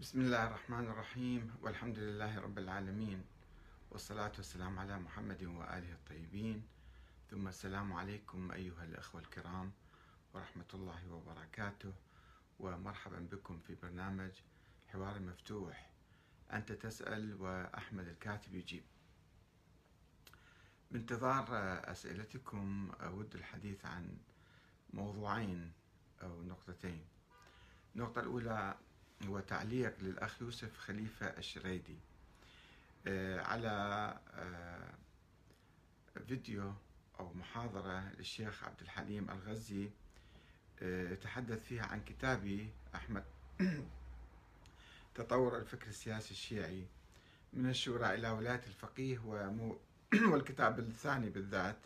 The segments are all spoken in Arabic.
بسم الله الرحمن الرحيم والحمد لله رب العالمين والصلاة والسلام على محمد وآله الطيبين. ثم السلام عليكم أيها الأخوة الكرام ورحمة الله وبركاته ومرحبا بكم في برنامج حوار مفتوح. أنت تسأل وأحمد الكاتب يجيب. بانتظار أسئلتكم أود الحديث عن موضوعين أو نقطتين. النقطة الأولى هو تعليق للأخ يوسف خليفة الشريدي. آه، على آه، فيديو أو محاضرة للشيخ عبد الحليم الغزي آه، يتحدث فيها عن كتابي أحمد. تطور الفكر السياسي الشيعي من الشورى إلى ولاية الفقيه والكتاب الثاني بالذات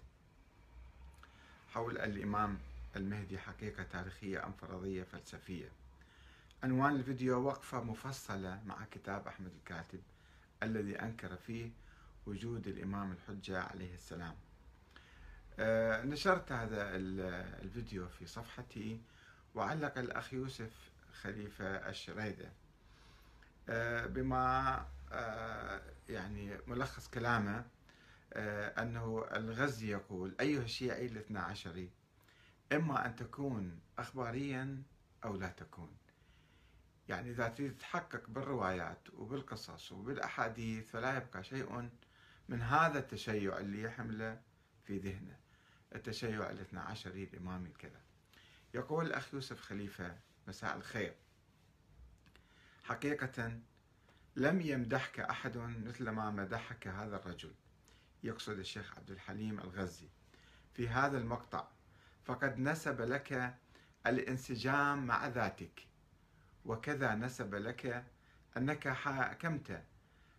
حول الإمام المهدي حقيقة تاريخية أم فرضية فلسفية. عنوان الفيديو وقفة مفصلة مع كتاب أحمد الكاتب الذي أنكر فيه وجود الإمام الحجة عليه السلام. آه، نشرت هذا الفيديو في صفحتي وعلق الأخ يوسف خليفة الشريدة. آه، بما آه، يعني ملخص كلامه أنه الغزي يقول أيها الشيعي الاثنى عشري إما أن تكون أخباريا أو لا تكون. يعني إذا تريد تحقق بالروايات وبالقصص وبالأحاديث فلا يبقى شيء من هذا التشيع اللي يحمله في ذهنه. التشيع الاثنى عشري الإمامي كذا. يقول الأخ يوسف خليفة مساء الخير. حقيقة لم يمدحك أحد مثل ما مدحك هذا الرجل يقصد الشيخ عبد الحليم الغزي. في هذا المقطع فقد نسب لك الانسجام مع ذاتك. وكذا نسب لك أنك حاكمت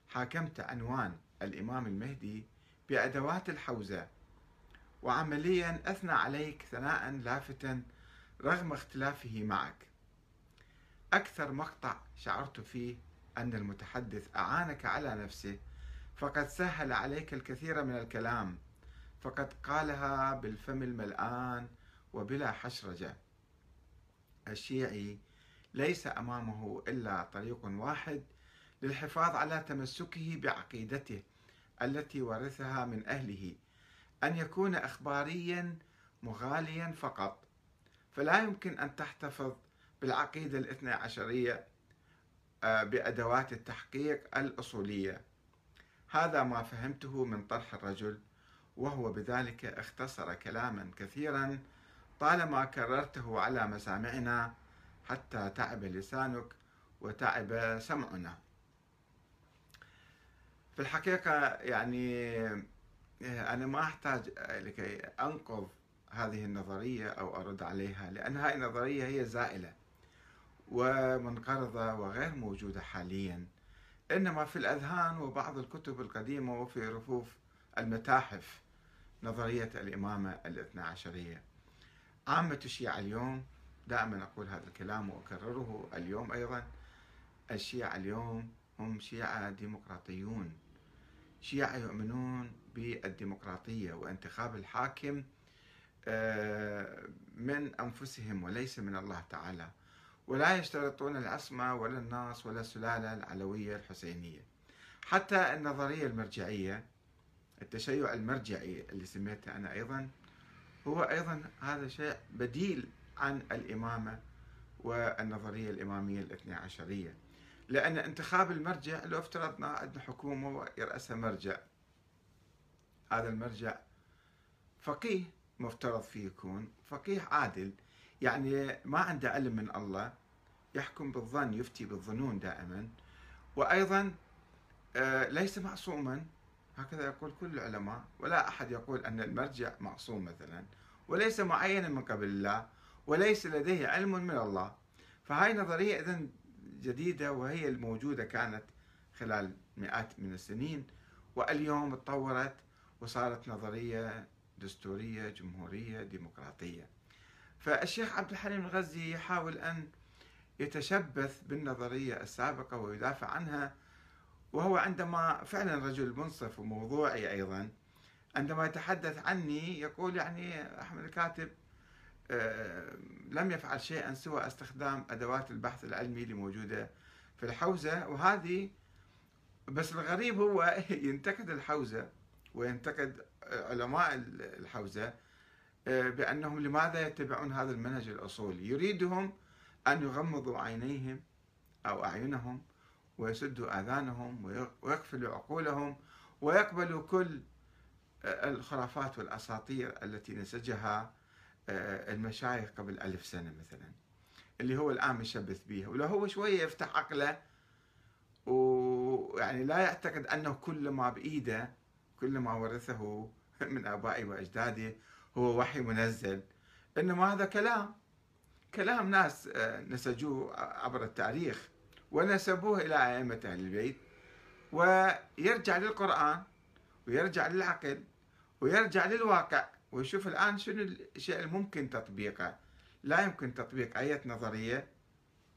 حاكمت عنوان الإمام المهدي بأدوات الحوزة. وعمليا أثنى عليك ثناء لافتا رغم اختلافه معك. أكثر مقطع شعرت فيه أن المتحدث أعانك على نفسه فقد سهل عليك الكثير من الكلام فقد قالها بالفم الملآن وبلا حشرجة. الشيعي ليس أمامه إلا طريق واحد للحفاظ على تمسكه بعقيدته التي ورثها من أهله أن يكون اخباريا مغاليا فقط. فلا يمكن أن تحتفظ بالعقيدة الاثنى عشرية آه، بأدوات التحقيق الأصولية. هذا ما فهمته من طرح الرجل وهو بذلك اختصر كلاما كثيرا طالما كررته على مسامعنا حتى تعب لسانك وتعب سمعنا. في الحقيقة يعني أنا ما أحتاج لكي أنقض هذه النظرية أو أرد عليها لأن هذه النظرية هي زائلة ومنقرضة وغير موجودة حاليا. إنما في الأذهان وبعض الكتب القديمة وفي رفوف المتاحف نظرية الإمامة الاثنى عشرية. عامة الشيعة اليوم دائما أقول هذا الكلام وأكرره اليوم أيضا. الشيعة اليوم هم شيعة ديمقراطيون. شيعة يؤمنون بالديمقراطية وانتخاب الحاكم آه، من أنفسهم وليس من الله تعالى. ولا يشترطون العصمة ولا الناس ولا السلالة العلوية الحسينية. حتى النظرية المرجعية التشيع المرجعي اللي سميته أنا أيضا هو أيضا هذا شيء بديل عن الإمامة والنظرية الإمامية الاثنى عشرية. لأن انتخاب المرجع لو افترضنا عندنا حكومة ويرأسها مرجع. هذا المرجع فقيه مفترض فيه يكون فقيه عادل. يعني ما عنده علم من الله يحكم بالظن يفتي بالظنون دائما. وأيضا آه، ليس معصوما. هكذا يقول كل العلماء. ولا أحد يقول أن المرجع معصوم مثلا. وليس معينا من قبل الله. وليس لديه علم من الله. فهاي نظرية إذن جديدة وهي الموجودة كانت خلال مئات من السنين واليوم تطورت وصارت نظرية دستورية جمهورية ديمقراطية. فالشيخ عبد الحليم الغزي يحاول أن يتشبث بالنظرية السابقة ويدافع عنها وهو عندما فعلا رجل منصف وموضوعي أيضا عندما يتحدث عني يقول يعني أحمد الكاتب لم يفعل شيئا سوى استخدام أدوات البحث العلمي اللي موجوده في الحوزة وهذه بس الغريب هو ينتقد الحوزة وينتقد علماء الحوزة آه، بأنهم لماذا يتبعون هذا المنهج الأصولي؟ يريدهم أن يغمضوا عينيهم أو أعينهم ويسدوا آذانهم ويقفلوا عقولهم ويقبلوا كل آه، الخرافات والأساطير التي نسجها آه، المشايخ قبل ألف سنة مثلا اللي هو الآن مشبث بها ولو هو شوية يفتح عقله ويعني لا يعتقد أنه كل ما بإيده كل ما ورثه من آبائه وأجداده هو وحي منزل. إنما هذا كلام كلام ناس آه، نسجوه عبر التاريخ ونسبوه إلى أئمة أهل البيت ويرجع للقرآن ويرجع للعقل ويرجع للواقع. ويشوف الآن شنو الشيء الممكن تطبيقه لا يمكن تطبيق أي نظرية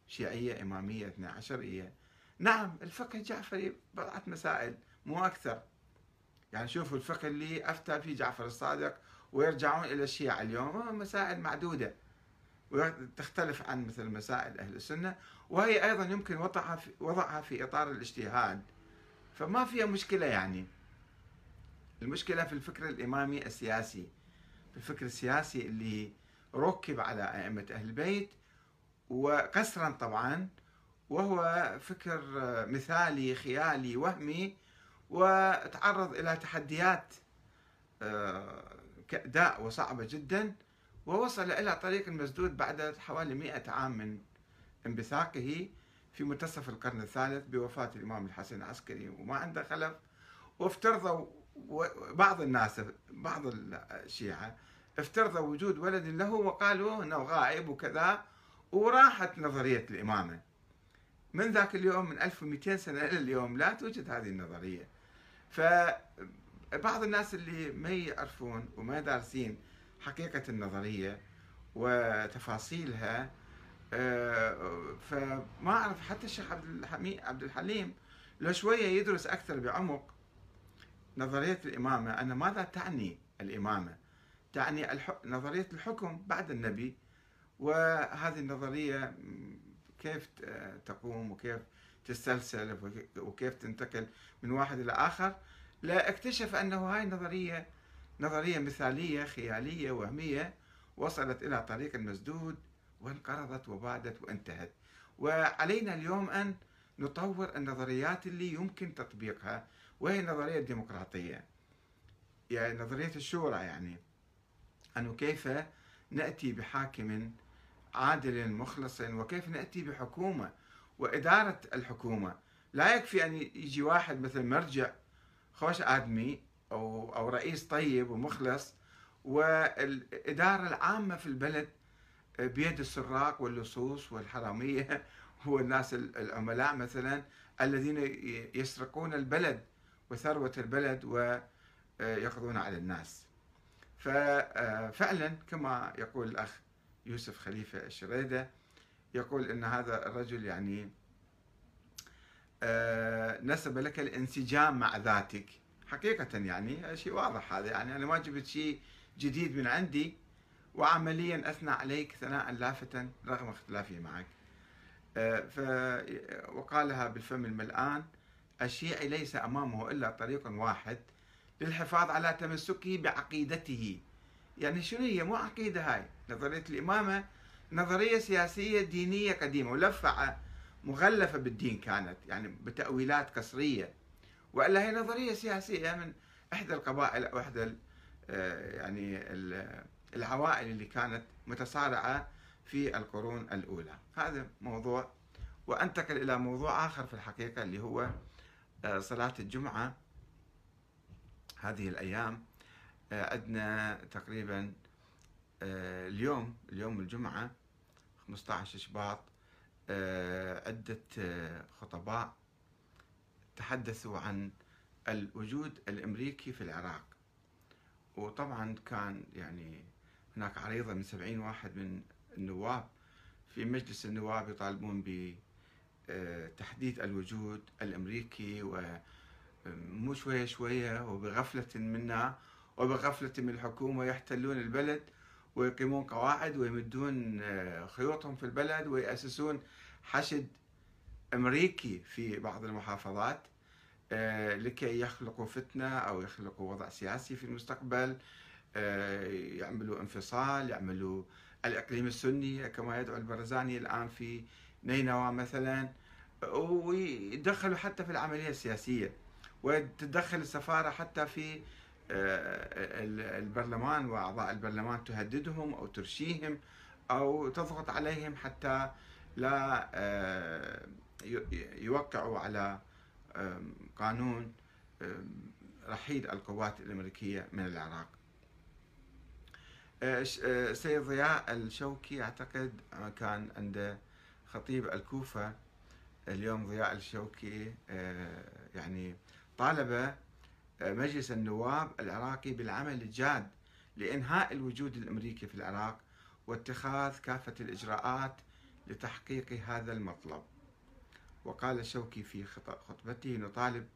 شيعية إمامية اثنى عشرية نعم الفقه الجعفري بضعة مسائل مو أكثر. يعني شوفوا الفقه اللي أفتى فيه جعفر الصادق ويرجعون إلى الشيعة اليوم مسائل معدودة. وتختلف عن مثل مسائل أهل السنة وهي أيضا يمكن وضعها في, وضعها في إطار الاجتهاد. فما فيها مشكلة يعني. المشكلة في الفكر الإمامي السياسي. الفكر السياسي اللي ركب على أئمة أهل البيت وقسرا طبعا وهو فكر مثالي خيالي وهمي وتعرض إلى تحديات آه، داء وصعبة جدا ووصل إلى طريق المسدود بعد حوالي مئة عام من انبثاقه في منتصف القرن الثالث بوفاة الإمام الحسن العسكري وما عنده خلف. وافترضوا بعض الناس بعض الشيعة افترضوا وجود ولد له وقالوا إنه غائب وكذا وراحت نظرية الإمامة. من ذاك اليوم من 1200 سنة إلى اليوم لا توجد هذه النظرية. فبعض الناس اللي ما يعرفون وما دارسين حقيقة النظرية وتفاصيلها آه، فما أعرف حتى الشيخ عبد الحليم لو شوية يدرس أكثر بعمق نظرية الإمامة أن ماذا تعني الإمامة؟ تعني نظرية الحكم بعد النبي وهذه النظرية كيف تقوم وكيف تستلسل وكيف تنتقل من واحد إلى آخر. لا اكتشف أنه هاي النظرية نظرية مثالية خيالية وهمية وصلت إلى طريق المسدود وانقرضت وبادت وانتهت. وعلينا اليوم أن نطور النظريات اللي يمكن تطبيقها وهي النظرية الديمقراطية يعني نظرية الشورى يعني. أنه كيف نأتي بحاكم عادل مخلص وكيف نأتي بحكومة وإدارة الحكومة. لا يكفي أن يجي واحد مثل مرجع خوش آدمي أو, أو رئيس طيب ومخلص والإدارة العامة في البلد بيد السراق واللصوص والحرامية والناس العملاء مثلا الذين يسرقون البلد وثروة البلد ويقضون على الناس. ففعلا كما يقول الأخ يوسف خليفة الشريدة يقول أن هذا الرجل يعني آه، نسب لك الانسجام مع ذاتك. حقيقة يعني شيء واضح هذا يعني أنا ما جبت شيء جديد من عندي وعمليا أثنى عليك ثناء لافتا رغم اختلافي معك. آه، ف وقالها بالفم الملآن الشيعي ليس أمامه إلا طريق واحد للحفاظ على تمسكه بعقيدته. يعني شنو هي؟ مو عقيدة هاي. نظرية الإمامة نظرية سياسية دينية قديمة ملفعة مغلفة بالدين كانت يعني بتأويلات قصرية. وإلا هي نظرية سياسية من إحدى القبائل أو إحدى آه، يعني العوائل اللي كانت متصارعة في القرون الأولى. هذا موضوع وأنتقل إلى موضوع آخر في الحقيقة اللي هو آه، صلاة الجمعة. هذه الأيام آه، عندنا تقريبا آه، اليوم اليوم الجمعة 15 شباط عدة خطباء تحدثوا عن الوجود الأمريكي في العراق. وطبعا كان يعني هناك عريضة من سبعين واحد من النواب. في مجلس النواب يطالبون بتحديث الوجود الأمريكي ومو شوية شوية وبغفلة منا وبغفلة من الحكومة يحتلون البلد ويقيمون قواعد ويمدون خيوطهم في البلد ويأسسون حشد أمريكي في بعض المحافظات آه، لكي يخلقوا فتنة أو يخلقوا وضع سياسي في المستقبل آه، يعملوا انفصال يعملوا الإقليم السني كما يدعو البرزاني الآن في نينوى مثلا ويدخلوا حتى في العملية السياسية. وتتدخل السفارة حتى في البرلمان وأعضاء البرلمان تهددهم أو ترشيهم أو تضغط عليهم حتى لا آه، يوقعوا على قانون رحيل القوات الأمريكية من العراق. آه، آه، ضياء الشوكي أعتقد كان عند خطيب الكوفة. اليوم ضياء الشوكي يعني طالب مجلس النواب العراقي بالعمل الجاد لإنهاء الوجود الأمريكي في العراق واتخاذ كافة الإجراءات لتحقيق هذا المطلب. وقال الشوكي في خطبته نطالب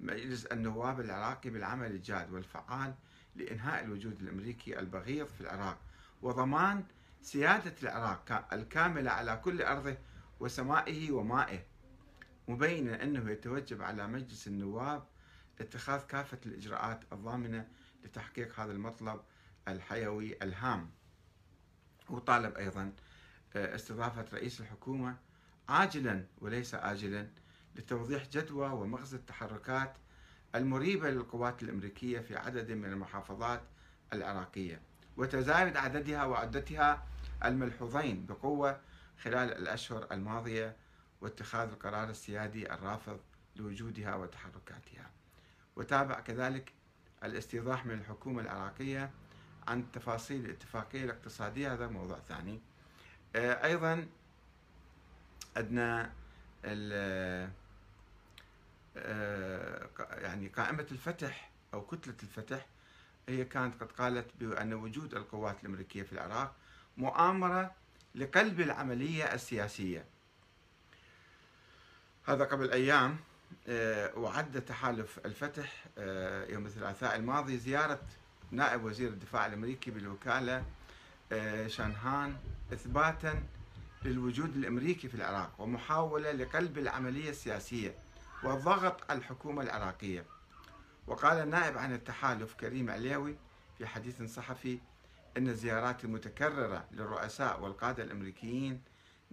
مجلس النواب العراقي بالعمل الجاد والفعال لإنهاء الوجود الأمريكي البغيض في العراق وضمان سيادة العراق الكاملة على كل أرضه وسمائه ومائه مبينا أنه يتوجب على مجلس النواب اتخاذ كافة الإجراءات الضامنة لتحقيق هذا المطلب الحيوي الهام. وطالب أيضا آه، استضافة رئيس الحكومة عاجلا وليس آجلا لتوضيح جدوى ومغزى التحركات المريبة للقوات الأمريكية في عدد من المحافظات العراقية. وتزايد عددها وعدتها الملحوظين بقوة خلال الأشهر الماضية واتخاذ القرار السيادي الرافض لوجودها وتحركاتها. وتابع كذلك الاستيضاح من الحكومة العراقية عن تفاصيل الاتفاقية الاقتصادية. هذا موضوع ثاني. آه، أيضا عندنا آه، يعني قائمة الفتح أو كتلة الفتح هي كانت قد قالت بأن وجود القوات الأمريكية في العراق مؤامرة لقلب العملية السياسية. هذا قبل أيام آه، وعد تحالف الفتح يوم الثلاثاء الماضي زيارة نائب وزير الدفاع الأمريكي بالوكالة آه، شانهان إثباتا للوجود الأمريكي في العراق ومحاولة لقلب العملية السياسية وضغط الحكومة العراقية. وقال النائب عن التحالف كريم عليوي في حديث صحفي إن الزيارات المتكررة للرؤساء والقادة الأمريكيين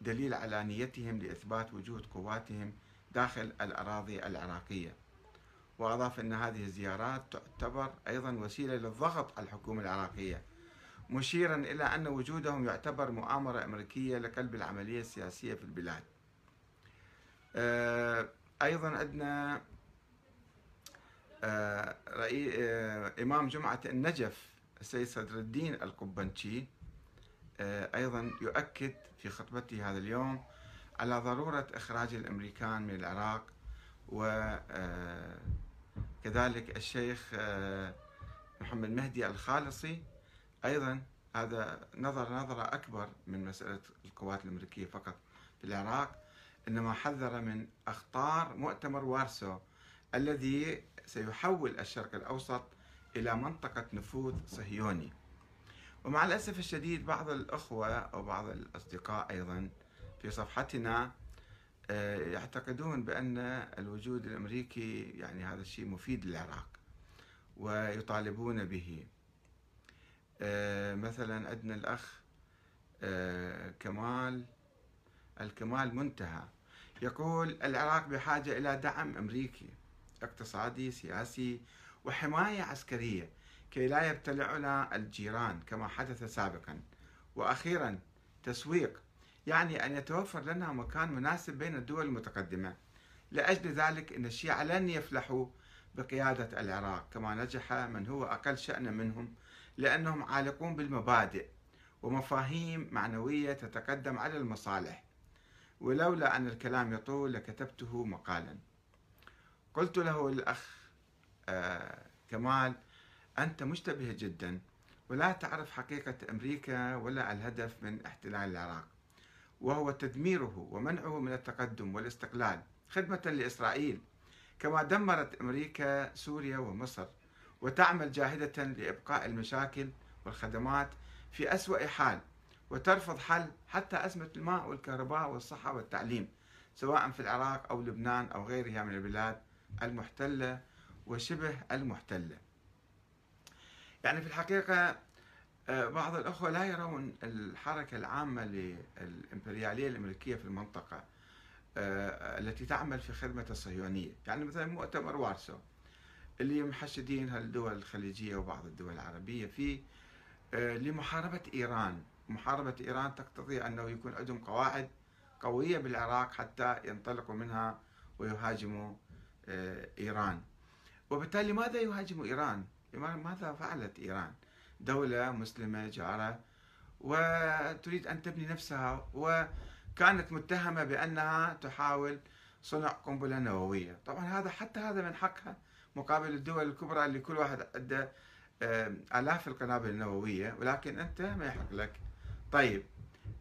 دليل على نيتهم لإثبات وجود قواتهم داخل الأراضي العراقية. وأضاف أن هذه الزيارات تعتبر أيضا وسيلة للضغط على الحكومة العراقية مشيرا إلى أن وجودهم يعتبر مؤامرة أمريكية لقلب العملية السياسية في البلاد آه، أيضا عندنا آه،. آه، إمام جمعة النجف السيد صدر الدين القبنشي أيضا يؤكد في خطبته هذا اليوم على ضرورة إخراج الأمريكان من العراق و كذلك الشيخ آه، محمد مهدي الخالصي. أيضا هذا نظر نظرة أكبر من مسألة القوات الأمريكية فقط في العراق إنما حذر من أخطار مؤتمر وارسو الذي سيحول الشرق الأوسط إلى منطقة نفوذ صهيوني. ومع الأسف الشديد بعض الأخوة أو بعض الأصدقاء أيضا في صفحتنا آه، يعتقدون بأن الوجود الأمريكي يعني هذا الشيء مفيد للعراق ويطالبون به. آه، مثلا عندنا الأخ آه، كمال الكمال منتهى. يقول العراق بحاجة إلى دعم أمريكي اقتصادي سياسي وحماية عسكرية. كي لا يبتلعنا الجيران كما حدث سابقا. وأخيرا تسويق يعني أن يتوفر لنا مكان مناسب بين الدول المتقدمة. لأجل ذلك أن الشيعة لن يفلحوا بقيادة العراق كما نجح من هو أقل شأنا منهم لأنهم عالقون بالمبادئ ومفاهيم معنوية تتقدم على المصالح. ولولا أن الكلام يطول لكتبته مقالا. قلت له الأخ آه كمال أنت مشتبه جدا ولا تعرف حقيقة أمريكا ولا الهدف من احتلال العراق. وهو تدميره ومنعه من التقدم والاستقلال خدمة لإسرائيل. كما دمرت أمريكا سوريا ومصر وتعمل جاهدة لإبقاء المشاكل والخدمات في أسوأ حال وترفض حل حتى أزمة الماء والكهرباء والصحة والتعليم سواء في العراق أو لبنان أو غيرها من البلاد المحتلة وشبه المحتلة. يعني في الحقيقة آه، بعض الأخوة لا يرون الحركة العامة للإمبريالية الأمريكية في المنطقة آه، التي تعمل في خدمة الصهيونية. يعني مثلا مؤتمر وارسو اللي محشدين الدول الخليجية وبعض الدول العربية في آه، لمحاربة إيران. محاربة إيران تقتضي أنه يكون عندهم قواعد قوية بالعراق حتى ينطلقوا منها ويهاجموا إيران. وبالتالي لماذا يهاجموا إيران؟ ماذا فعلت إيران؟ دولة مسلمة جارة وتريد أن تبني نفسها وكانت متهمة بأنها تحاول صنع قنبلة نووية. طبعا هذا حتى هذا من حقها مقابل الدول الكبرى اللي كل واحد عنده آلاف القنابل النووية ولكن أنت ما يحق لك. طيب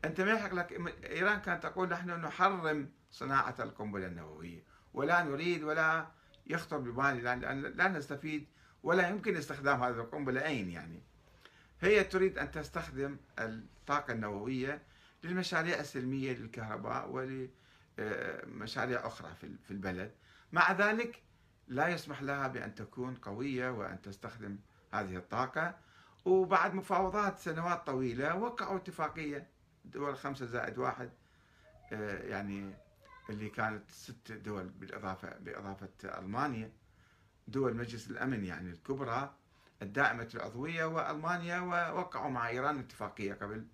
أنت ما يحق لك. إيران كانت تقول نحن نحرم صناعة القنبلة النووية ولا نريد ولا يخطر ببالي لا نستفيد ولا يمكن استخدام هذه القنبلة أين يعني. هي تريد أن تستخدم الطاقة النووية للمشاريع السلمية للكهرباء ولمشاريع أخرى في البلد. مع ذلك لا يسمح لها بأن تكون قوية وأن تستخدم هذه الطاقة. وبعد مفاوضات سنوات طويلة وقعوا اتفاقية دول خمسة زائد واحد آه، يعني اللي كانت ست دول بالإضافة بإضافة ألمانيا. دول مجلس الأمن يعني الكبرى الدائمة العضوية وألمانيا ووقعوا مع إيران اتفاقية قبل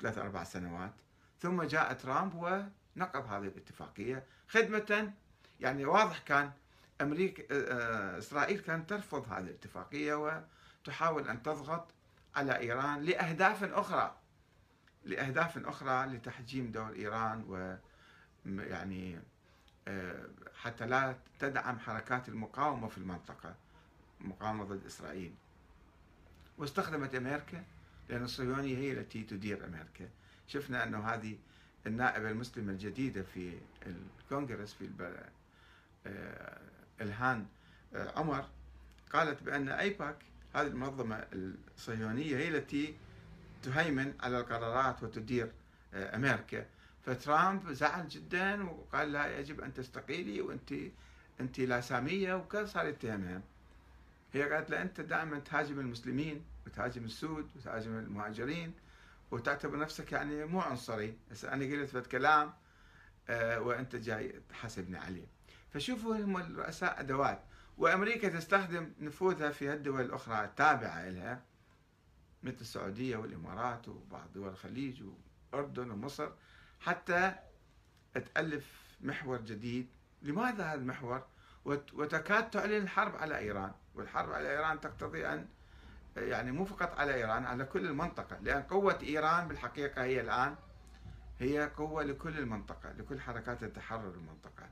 ثلاث أربع سنوات. ثم جاء ترامب ونقض هذه الاتفاقية خدمة. يعني واضح كان أمريكا آه، إسرائيل كانت ترفض هذه الاتفاقية وتحاول أن تضغط على إيران لأهداف أخرى لأهداف أخرى لتحجيم دور إيران و يعني آه، حتى لا تدعم حركات المقاومة في المنطقة مقاومة ضد إسرائيل. واستخدمت أمريكا لأن الصهيونية هي التي تدير أمريكا. شفنا أنه هذه النائبة المسلمة الجديدة في الكونغرس في آه، الهان آه، عمر قالت بأن أيباك هذه المنظمة الصهيونية هي التي تهيمن على القرارات وتدير آه، أمريكا. فترامب زعل جدا وقال لها يجب أن تستقيلي وأنت أنت لا سامية وكان صار يتهمها. هي قالت له أنت دائما تهاجم المسلمين وتهاجم السود وتهاجم المهاجرين وتعتبر نفسك يعني مو عنصري. هسه أنا قلت فد كلام آه وأنت جاي تحاسبني عليه. فشوفوا هم الرؤساء أدوات. وأمريكا تستخدم نفوذها في الدول الأخرى التابعة لها مثل السعودية والإمارات وبعض دول الخليج والأردن ومصر. حتى تألف محور جديد. لماذا هذا المحور؟ وتكاد تعلن الحرب على إيران. والحرب على إيران تقتضي أن يعني مو فقط على إيران على كل المنطقة. لأن قوة إيران بالحقيقة هي الآن هي قوة لكل المنطقة لكل حركات التحرر المنطقة.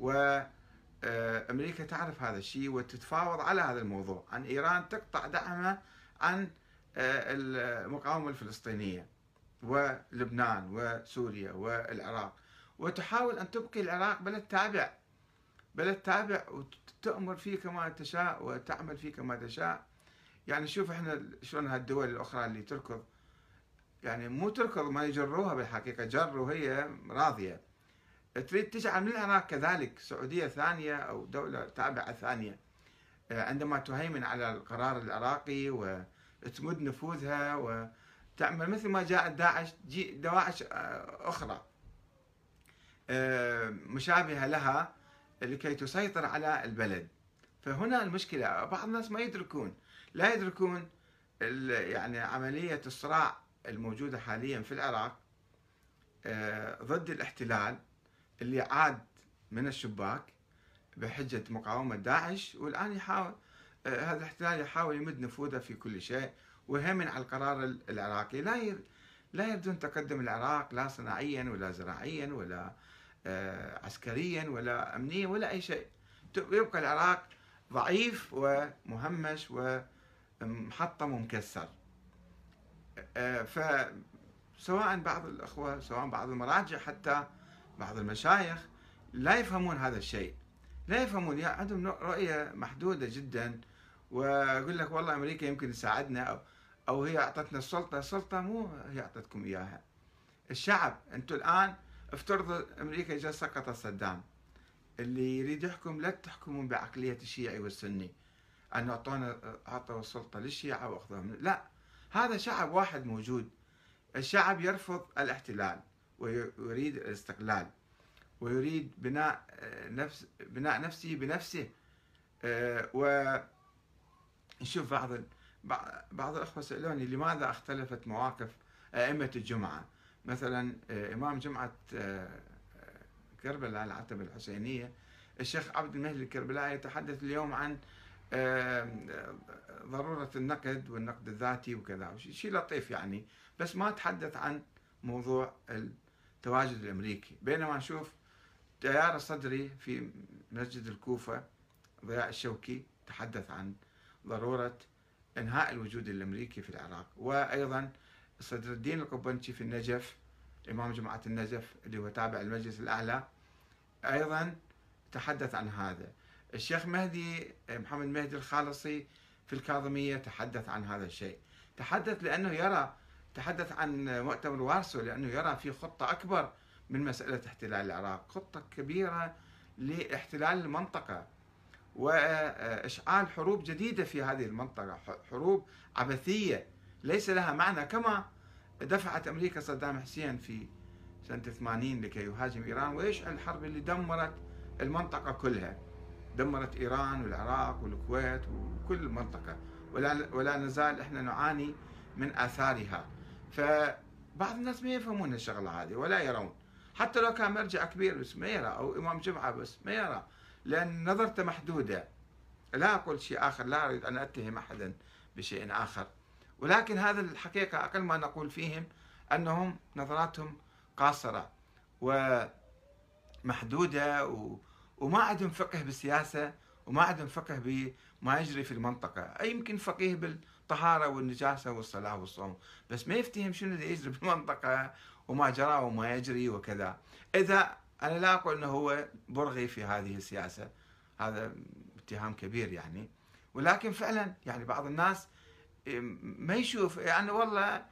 وأمريكا تعرف هذا الشيء وتتفاوض على هذا الموضوع. أن إيران تقطع دعمها عن آه، المقاومة الفلسطينية. ولبنان وسوريا والعراق. وتحاول أن تبقي العراق بلد تابع بلد تابع وتأمر فيه كما تشاء وتعمل فيه كما تشاء. يعني شوف إحنا شلون هالدول الأخرى اللي تركض. يعني مو تركض ما يجروها بالحقيقة جر وهي راضية. تريد تجعل من العراق كذلك سعودية ثانية أو دولة تابعة ثانية. عندما تهيمن على القرار العراقي وتمد نفوذها وتعمل مثل ما جاءت داعش دواعش أخرى. مشابهة لها لكي تسيطر على البلد. فهنا المشكلة بعض الناس ما يدركون. لا يدركون يعني عملية الصراع الموجودة حاليا في العراق آه، ضد الاحتلال اللي عاد من الشباك بحجة مقاومة داعش والآن يحاول آه، هذا الاحتلال يحاول يمد نفوذه في كل شيء. ويهمن على القرار العراقي. لا لا يردون تقدم العراق لا صناعيا ولا زراعيا ولا آه، عسكريا ولا امنيا ولا أي شيء. يبقى العراق ضعيف ومهمش ومحطم ومكسر آه، فسواء بعض الأخوة سواء بعض المراجع حتى بعض المشايخ لا يفهمون هذا الشيء. لا يفهمون. يعني عندهم رؤية محدودة جدا. ويقول لك والله أمريكا يمكن تساعدنا أو هي أعطتنا السلطة، السلطة مو هي أعطتكم إياها. الشعب أنتم الآن افترض أمريكا جاء سقط صدام. اللي يريد يحكم لا تحكمون بعقلية الشيعي والسني. أن أعطونا أعطوا السلطة للشيعة وأخذوها لا هذا شعب واحد موجود. الشعب يرفض الاحتلال ويريد الاستقلال. ويريد بناء نفس بناء نفسه بنفسه. آه، ونشوف بعض بعض الأخوة سألوني لماذا اختلفت مواقف أئمة الجمعة؟ مثلا آه، إمام جمعة آه، كربلاء العتبة الحسينية الشيخ عبد المهدي الكربلائي يتحدث اليوم عن ضرورة النقد والنقد الذاتي وكذا شيء لطيف يعني بس ما تحدث عن موضوع التواجد الأمريكي. بينما نشوف تيار الصدري في مسجد الكوفة ضياء الشوكي تحدث عن ضرورة إنهاء الوجود الأمريكي في العراق. وأيضا صدر الدين القبنشي في النجف إمام جماعة النجف اللي هو تابع المجلس الأعلى أيضا تحدث عن هذا. الشيخ مهدي محمد مهدي الخالصي في الكاظمية تحدث عن هذا الشيء. تحدث لأنه يرى تحدث عن مؤتمر وارسو لأنه يرى في خطة أكبر من مسألة احتلال العراق خطة كبيرة لاحتلال المنطقة. وإشعال حروب جديدة في هذه المنطقة حروب عبثية ليس لها معنى كما دفعت أمريكا صدام حسين في سنة 80 لكي يهاجم إيران ويشعل الحرب اللي دمرت المنطقة كلها. دمرت إيران والعراق والكويت وكل المنطقة ولا, ولا نزال إحنا نعاني من آثارها. فبعض الناس ما يفهمون الشغلة هذه ولا يرون. حتى لو كان مرجع كبير بس ما يرى أو إمام جمعة بس ما يرى لأن نظرته محدودة. لا أقول شيء آخر لا أريد أن أتهم أحدا بشيء آخر. ولكن هذا الحقيقة أقل ما نقول فيهم أنهم نظراتهم قاصرة ومحدودة و... وما عندهم فقه بالسياسة وما عندهم فقه بما يجري في المنطقة. أي يمكن فقيه بال الطهارة والنجاسة والصلاة والصوم. بس ما يفتهم شنو اللي يجري بالمنطقة وما جرى وما يجري وكذا. إذا أنا لا أقول أنه هو برغي في هذه السياسة هذا اتهام كبير يعني. ولكن فعلا يعني بعض الناس ما يشوف يعني والله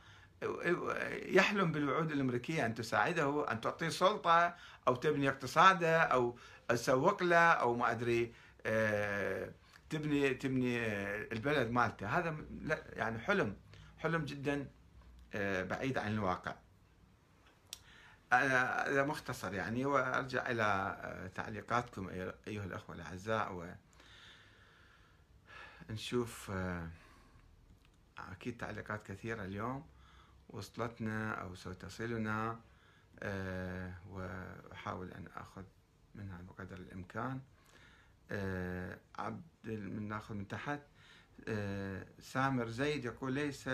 يحلم بالوعود الأمريكية أن تساعده أن تعطيه سلطة أو تبني اقتصاده أو تسوق له أو ما أدري آه تبني تبني البلد مالته. هذا يعني حلم حلم جدا آه، بعيد عن الواقع. هذا مختصر يعني وأرجع إلى آه، تعليقاتكم أيها الأخوة الأعزاء ونشوف آه، أكيد تعليقات كثيرة اليوم. وصلتنا أو ستصلنا وأحاول أن أخذ منها بقدر الإمكان. آه، عبد من ناخذ من تحت. آه، سامر زيد يقول ليس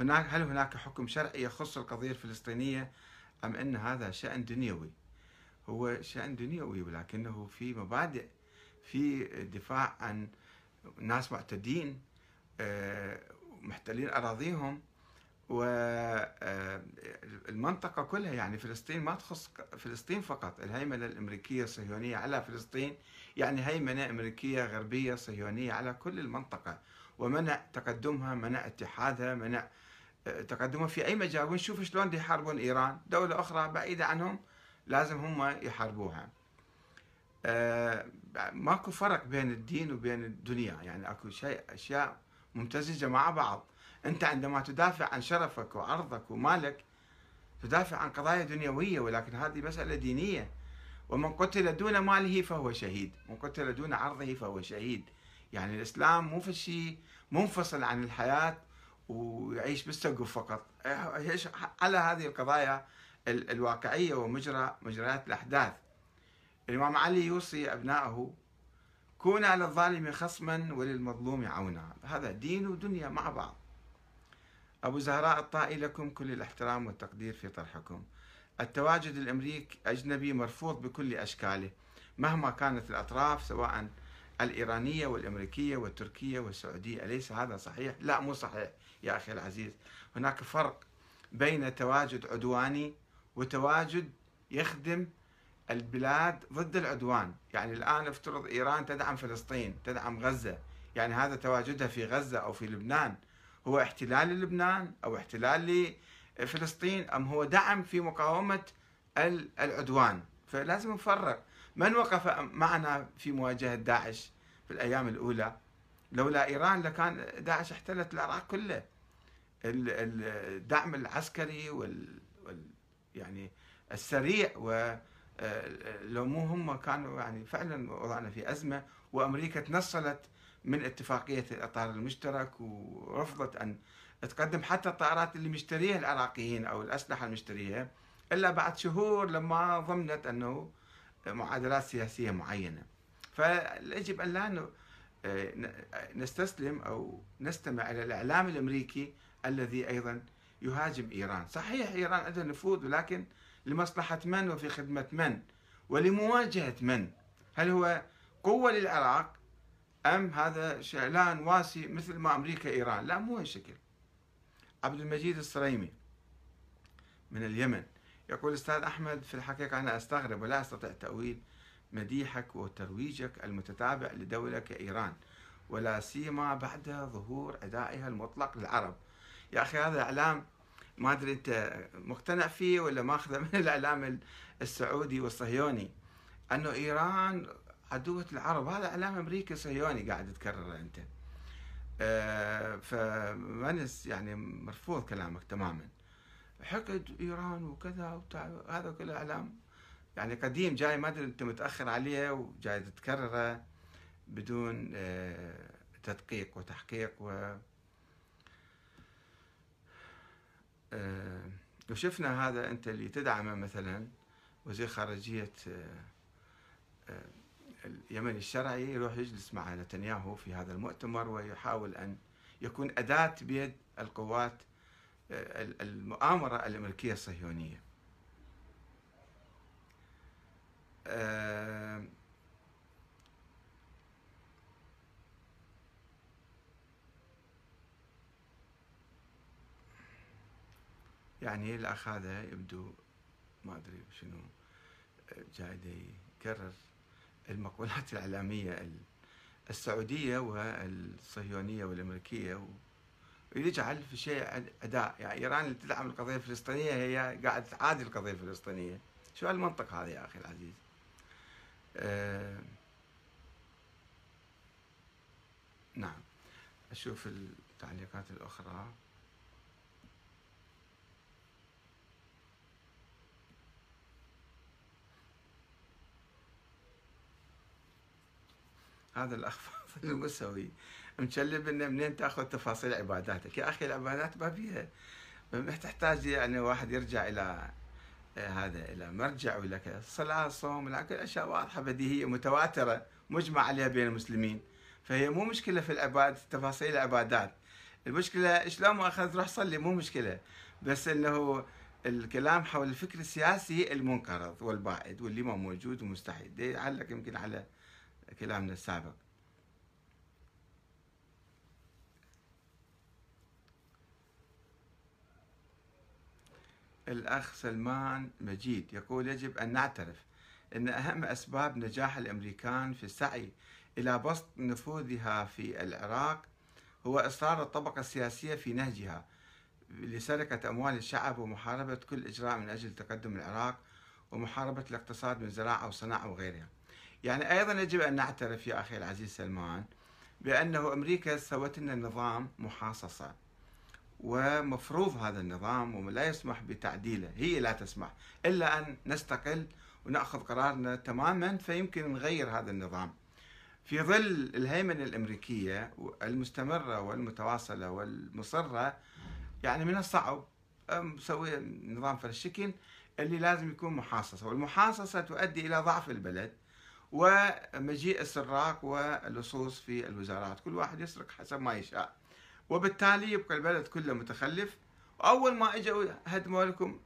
هناك هل هناك حكم شرعي يخص القضية الفلسطينية أم أن هذا شأن دنيوي؟ هو شأن دنيوي ولكنه في مبادئ في دفاع عن ناس معتدين آه، محتلين أراضيهم والمنطقة كلها يعني فلسطين ما تخص فلسطين فقط الهيمنة الأمريكية الصهيونية على فلسطين يعني هيمنة أمريكية غربية صهيونية على كل المنطقة ومنع تقدمها منع اتحادها منع تقدمها في أي مجال ونشوف شلون يحاربون إيران. دولة أخرى بعيدة عنهم لازم هم يحاربوها. آه، ماكو فرق بين الدين وبين الدنيا. يعني أكو شيء أشياء ممتزجه مع بعض. أنت عندما تدافع عن شرفك وعرضك ومالك تدافع عن قضايا دنيوية ولكن هذه مسألة دينية. ومن قتل دون ماله فهو شهيد. من قتل دون عرضه فهو شهيد. يعني الإسلام مو في شيء منفصل عن الحياة. ويعيش بالسقف فقط. على هذه القضايا الواقعية ومجرى مجريات الأحداث. الإمام علي يوصي أبنائه كونا للظالم خصما وللمظلوم عونا. هذا دين ودنيا مع بعض. أبو زهراء الطائي لكم كل الاحترام والتقدير في طرحكم. التواجد الامريكي أجنبي مرفوض بكل أشكاله مهما كانت الأطراف سواء الإيرانية والأمريكية والتركية والسعودية أليس هذا صحيح؟ لا مو صحيح يا أخي العزيز. هناك فرق بين تواجد عدواني وتواجد يخدم البلاد ضد العدوان. يعني الآن افترض إيران تدعم فلسطين تدعم غزة. يعني هذا تواجدها في غزة أو في لبنان. هو احتلال لبنان أو احتلال فلسطين أم هو دعم في مقاومة العدوان؟ فلازم نفرق. من وقف معنا في مواجهة داعش في الأيام الأولى؟ لولا إيران لكان داعش احتلت العراق كله. الدعم العسكري وال, وال يعني السريع و لو مو هم كانوا يعني فعلا وضعنا في أزمة. وأمريكا تنصلت من اتفاقية الأطار المشترك ورفضت أن تقدم حتى الطائرات اللي مشتريها العراقيين أو الأسلحة المشتريها إلا بعد شهور لما ضمنت أنه معادلات سياسية معينة فيجب أن لا نستسلم أو نستمع إلى الإعلام الأمريكي الذي أيضا يهاجم إيران، صحيح إيران عندها نفوذ ولكن لمصلحة من وفي خدمة من ولمواجهة من؟ هل هو قوة للعراق أم هذا شعلان واسي مثل ما أمريكا إيران؟ لا مو هالشكل. عبد المجيد الصريمي من اليمن يقول أستاذ أحمد في الحقيقة أنا أستغرب ولا أستطيع تأويل مديحك وترويجك المتتابع لدوله كايران ولا سيما بعد ظهور أدائها المطلق للعرب. يا أخي هذا إعلام ما أدري أنت مقتنع فيه ولا ماخذه من الإعلام السعودي والصهيوني. أنه إيران عدوة العرب هذا إعلام أمريكي صهيوني قاعد تكرره أنت. آه فمنس يعني مرفوض كلامك تماما. حقد إيران وكذا وبتاع. هذا كله إعلام. يعني قديم جاي ما أدري أنت متأخر عليه وجاي تتكرره بدون آه تدقيق وتحقيق و آه، وشفنا هذا أنت اللي تدعمه مثلا وزير خارجية آه، اليمن الشرعي يروح يجلس مع نتنياهو في هذا المؤتمر ويحاول أن يكون أداة بيد القوات المؤامرة الأمريكية الصهيونية. يعني الأخ هذا يبدو ما أدري شنو جاي يكرر المقولات الإعلامية السعودية والصهيونية والأمريكية ويجعل في شيء أداء؟ يعني إيران اللي تدعم القضية الفلسطينية هي قاعدة تعادي القضية الفلسطينية. شو هالمنطق هذا يا أخي العزيز؟ آه نعم. أشوف التعليقات الأخرى. هذا الاخ فاضل المسوي. مشلب إنه منين تأخذ تفاصيل عباداتك؟ يا أخي العبادات ما فيها تحتاج يعني واحد يرجع إلى آه، هذا إلى مرجع ولا كذا. الصلاه الصوم كل أشياء واضحة بديهية متواترة مجمع عليها بين المسلمين. فهي مو مشكلة في العباد تفاصيل العبادات. المشكلة شلون ما اخذ روح صلي؟ مو مشكلة. بس إنه الكلام حول الفكر السياسي المنقرض والبائد واللي ما موجود ومستحيل يعلق يمكن على كلامنا السابق. الأخ سلمان مجيد. يقول يجب أن نعترف أن أهم أسباب نجاح الأمريكان في السعي إلى بسط نفوذها في العراق هو إصرار الطبقة السياسية في نهجها لسرقة أموال الشعب ومحاربة كل إجراء من أجل تقدم العراق ومحاربة الاقتصاد من زراعة وصناعة وغيرها. يعني أيضا يجب أن نعترف يا أخي العزيز سلمان بأنه أمريكا سوت لنا نظام محاصصة ومفروض هذا النظام ولا يسمح بتعديله. هي لا تسمح إلا أن نستقل ونأخذ قرارنا تماما فيمكن نغير هذا النظام. في ظل الهيمنة الأمريكية المستمرة والمتواصلة والمصرة يعني من الصعب مسوي نظام فلسطين اللي لازم يكون محاصصة. والمحاصصة تؤدي إلى ضعف البلد ومجيء السراق واللصوص في الوزارات. كل واحد يسرق حسب ما يشاء. وبالتالي يبقى البلد كله متخلف. وأول ما اجوا هدموا لكم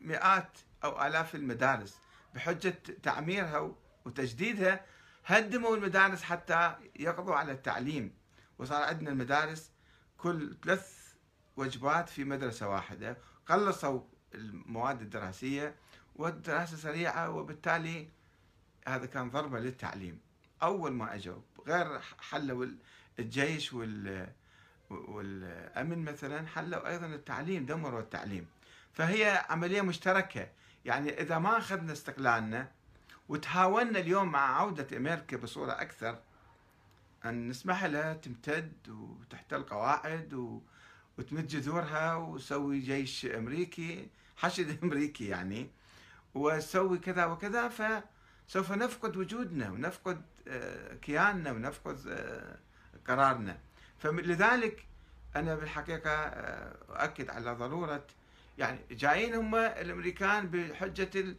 مئات أو آلاف المدارس بحجة تعميرها وتجديدها هدموا المدارس حتى يقضوا على التعليم. وصار عندنا المدارس كل ثلاث وجبات في مدرسة واحدة. قلصوا المواد الدراسية والدراسة سريعة وبالتالي هذا كان ضربة للتعليم. أول ما أجوا غير حلوا الجيش وال والأمن مثلا حلوا أيضا التعليم دمروا التعليم. فهي عملية مشتركة. يعني إذا ما أخذنا استقلالنا وتهاونا اليوم مع عودة أمريكا بصورة أكثر أن نسمح لها تمتد وتحتل قواعد. وتمد جذورها وتسوي جيش أمريكي حشد أمريكي يعني وتسوي كذا وكذا. فسوف نفقد وجودنا ونفقد آه، كياننا ونفقد آه، قرارنا. فلذلك أنا بالحقيقة آه، أؤكد على ضرورة يعني جايين هم الأمريكان بحجة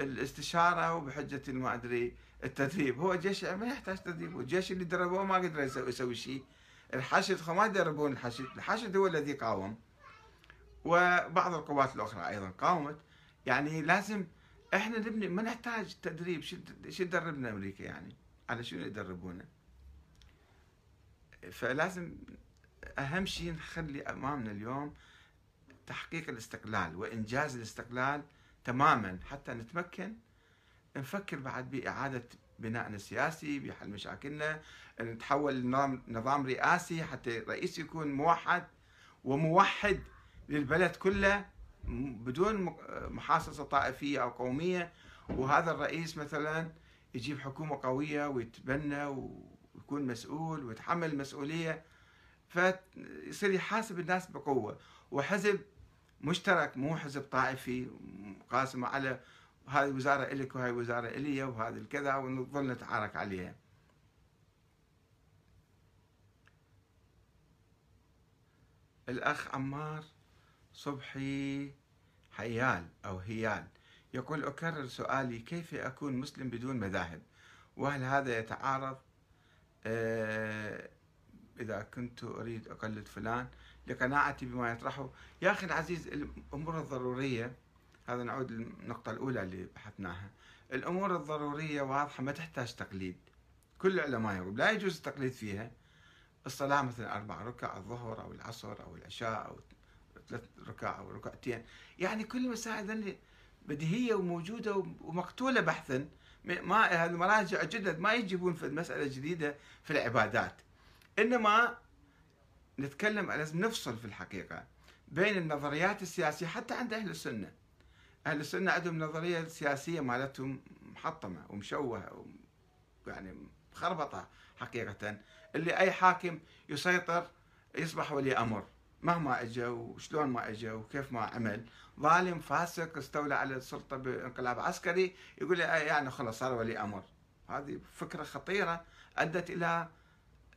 الاستشارة وبحجة ما أدري التدريب. هو الجيش ما يحتاج تدريب. والجيش اللي دربوه ما قدر يسوي شيء. الحشد ما يدربون الحشد الحشد هو الذي قاوم. وبعض القوات الأخرى أيضا قاومت. يعني لازم إحنا نبني ما نحتاج تدريب. شو شو تدربنا أمريكا يعني؟ على شنو يدربونا؟ فلازم أهم شيء نخلي أمامنا اليوم تحقيق الاستقلال وإنجاز الاستقلال تماما حتى نتمكن نفكر بعد بإعادة بنائنا السياسي بحل مشاكلنا نتحول لنظام نظام رئاسي حتى الرئيس يكون موحد وموحد للبلد كله بدون محاصصة طائفية أو قومية. وهذا الرئيس مثلا يجيب حكومة قوية ويتبنى ويكون مسؤول ويتحمل المسؤولية فيصير يحاسب الناس بقوة. وحزب مشترك مو حزب طائفي قاسم على هذه وزارة إلك وهي وزارة إلي وهذه الكذا ونظل نتعارك عليها. الأخ عمار صبحي حيال أو هيال يقول أكرر سؤالي كيف أكون مسلم بدون مذاهب؟ وهل هذا يتعارض؟ إذا كنت أريد أقلد فلان لقناعتي بما يطرحه. يا أخي العزيز الأمور الضرورية هذا نعود للنقطة الأولى اللي بحثناها. الأمور الضرورية واضحة ما تحتاج تقليد. كل العلماء يقول لا يجوز التقليد فيها. الصلاة مثلا أربع ركع الظهر أو العصر أو العشاء أو ثلاث ركع أو ركعتين. يعني كل المسائل بديهية وموجودة ومقتولة بحثا. ما المراجع جدد ما يجيبون في مسألة جديدة في العبادات. إنما نتكلم لازم نفصل في الحقيقة بين النظريات السياسية حتى عند أهل السنة. أهل السنة عندهم نظرية سياسية مالتهم محطمة ومشوهة يعني خربطه حقيقة اللي أي حاكم يسيطر يصبح ولي أمر. مهما اجى وشلون ما اجى وكيف ما عمل. ظالم فاسق استولى على السلطة بانقلاب عسكري يقول يعني خلاص صار ولي أمر. هذه فكرة خطيرة أدت إلى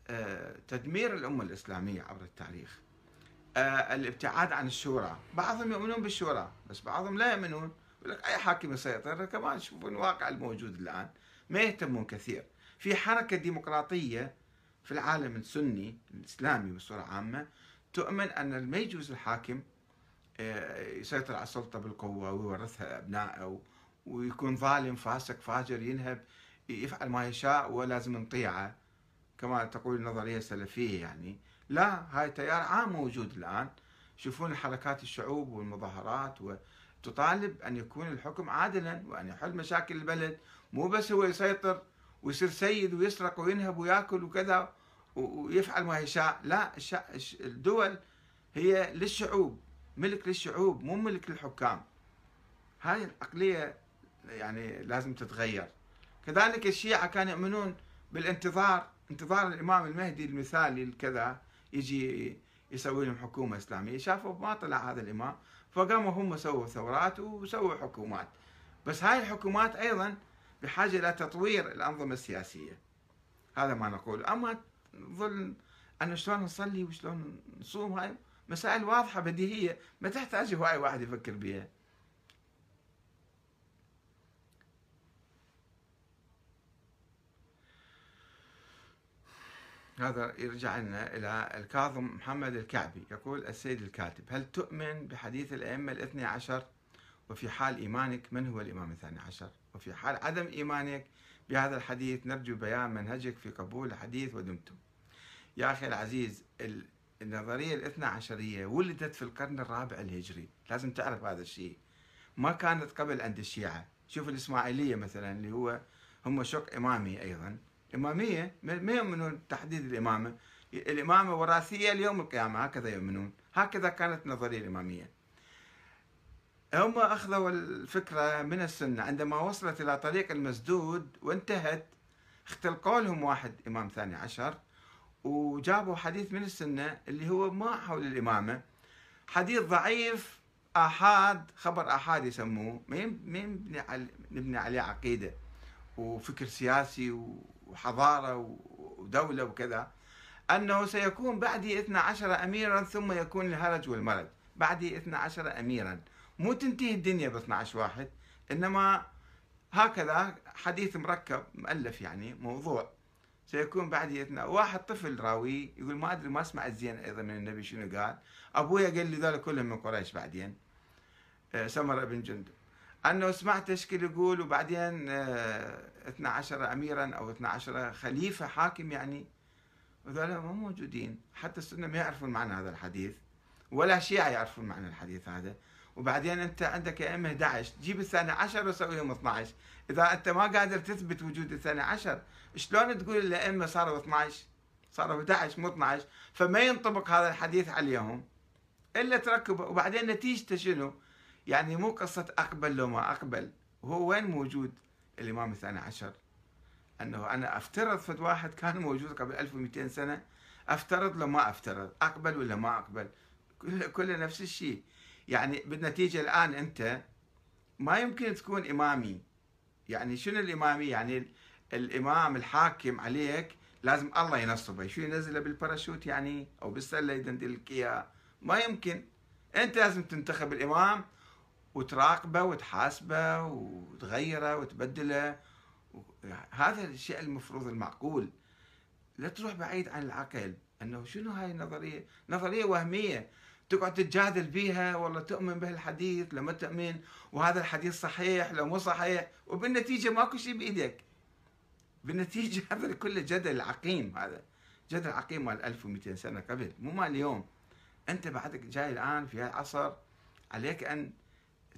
آه، تدمير الأمة الإسلامية عبر التاريخ. آه، الابتعاد عن الشورى. بعضهم يؤمنون بالشورى بس بعضهم لا يؤمنون. يقول لك أي حاكم يسيطر؟ كمان يشوفون الواقع الموجود الآن. ما يهتمون كثير. في حركة ديمقراطية في العالم السني الإسلامي بصورة عامة تؤمن أن ما يجوز الحاكم آه، يسيطر على السلطة بالقوة ويورثها أبنائه ويكون ظالم فاسق فاجر ينهب يفعل ما يشاء ولازم نطيعه. كما تقول النظرية السلفية يعني. لا هاي تيار عام موجود الآن. يشوفون حركات الشعوب والمظاهرات وتطالب أن يكون الحكم عادلا وأن يحل مشاكل البلد. مو بس هو يسيطر ويصير سيد ويسرق وينهب ويأكل وكذا. ويفعل ما يشاء. لا الدول هي للشعوب ملك للشعوب مو ملك للحكام. هاي العقلية يعني لازم تتغير. كذلك الشيعة كانوا يؤمنون بالانتظار انتظار الإمام المهدي المثالي الكذا يجي يسوي لهم حكومة إسلامية. شافوا ما طلع هذا الإمام فقاموا هم سووا ثورات وسووا حكومات. بس هاي الحكومات أيضا بحاجة إلى تطوير الأنظمة السياسية. هذا ما نقول. أما نظل أنا شلون نصلي وشلون نصوم هاي؟ مسائل واضحة بديهية ما تحتاج هواي واحد يفكر بها هذا يرجع لنا إلى الكاظم محمد الكعبي يقول السيد الكاتب هل تؤمن بحديث الأئمة الاثني عشر؟ وفي حال إيمانك من هو الإمام الثاني عشر؟ وفي حال عدم إيمانك بهذا الحديث نرجو بيان منهجك في قبول الحديث ودمتم يا أخي العزيز النظرية الاثنى عشرية ولدت في القرن الرابع الهجري. لازم تعرف هذا الشيء. ما كانت قبل عند الشيعة. شوف الإسماعيلية مثلا اللي هو هم شق إمامي أيضا. إمامية ما يؤمنون تحديد الإمامة. الإمامة وراثية ليوم القيامة هكذا يؤمنون. هكذا كانت النظرية الإمامية. هم أخذوا الفكرة من السنة. عندما وصلت إلى طريق المسدود وانتهت اختلقوا لهم واحد إمام ثاني عشر وجابوا حديث من السنة اللي هو ما حول الإمامة. حديث ضعيف آحاد خبر آحاد يسموه. ما نبني نبني عليه عقيدة وفكر سياسي وحضارة ودولة وكذا. أنه سيكون بعدي 12 أميرا ثم يكون الهرج والمرج. بعدي 12 أميرا. مو تنتهي الدنيا ب 12 واحد إنما هكذا حديث مركب مؤلف يعني موضوع. سيكون بعدي واحد طفل راوي يقول ما أدري ما سمعت زين أيضا من النبي شنو قال. أبويا قال لي ذول كلهم من قريش بعدين. آه، سمر بن جندب. أنه سمعت اشكال يقول وبعدين 12 آه، اميرا أو 12 خليفة حاكم يعني. وذولا ما موجودين. حتى السنة ما يعرفون معنى هذا الحديث ولا شيعة يعرفون معنى الحديث هذا. وبعدين أنت عندك ائمه 11 جيب الثاني عشر وسويهم 12 إذا أنت ما قادر تثبت وجود الثاني عشر شلون تقول الائمه صاروا 12 صاروا 11 مو 12 فما ينطبق هذا الحديث عليهم إلا تركب وبعدين نتيجته شنو؟ يعني مو قصة أقبل لو ما أقبل هو وين موجود؟ الإمام الثاني عشر؟ أنه أنا أفترض فد واحد كان موجود قبل 1200 سنة أفترض لو ما أفترض أقبل ولا ما أقبل؟ كله نفس الشيء. يعني بالنتيجة الآن أنت ما يمكن تكون إمامي. يعني شنو الإمامي؟ يعني الإمام الحاكم عليك لازم الله ينصبه. شو ينزله بالباراشوت يعني؟ أو بالسلة يدندل لك اياه ما يمكن. أنت لازم تنتخب الإمام وتراقبه وتحاسبه وتغيره وتبدله. هذا الشيء المفروض المعقول. لا تروح بعيد عن العقل. أنه شنو هاي النظرية؟ نظرية وهمية. تقعد تتجادل بيها والله تؤمن بهالحديث لما تؤمن وهذا الحديث صحيح لو مو صحيح. وبالنتيجة ماكو شيء بايدك بالنتيجة هذا كله جدل عقيم هذا. جدل عقيم مال 1200 سنة قبل مو مال اليوم. أنت بعدك جاي الآن في العصر عليك أن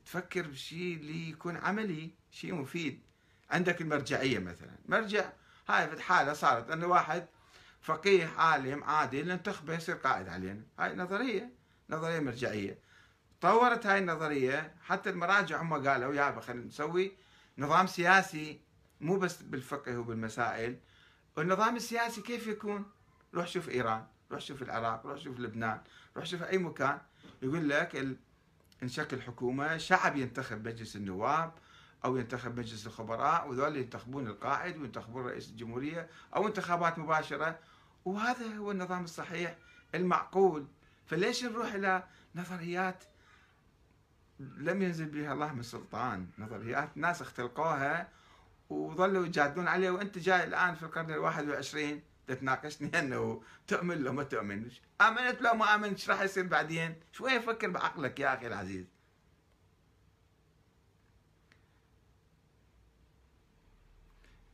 تفكر بشيء اللي يكون عملي شيء مفيد. عندك المرجعية مثلا. مرجع هاي في حالة صارت انه واحد فقيه عالم عادل ننتخبه يصير قائد علينا. هاي نظرية. نظرية مرجعية. طورت هاي النظرية حتى المراجع هم قالوا يا خلينا نسوي نظام سياسي مو بس بالفقه وبالمسائل. النظام السياسي كيف يكون؟ روح شوف إيران روح شوف العراق روح شوف لبنان روح شوف أي مكان. يقول لك نشكل حكومة شعب ينتخب مجلس النواب أو ينتخب مجلس الخبراء وذول ينتخبون القائد وينتخبون رئيس الجمهورية أو انتخابات مباشرة. وهذا هو النظام الصحيح المعقول. فليش نروح إلى نظريات لم ينزل بها الله من سلطان؟ نظريات ناس اختلقوها وظلوا يجادلون عليها وأنت جاي الآن في القرن الواحد والعشرين تتناقشني أنه تؤمن لو ما تؤمن. آمنت لو ما آمنت إيش راح يصير بعدين؟ شوية فكر بعقلك يا أخي العزيز.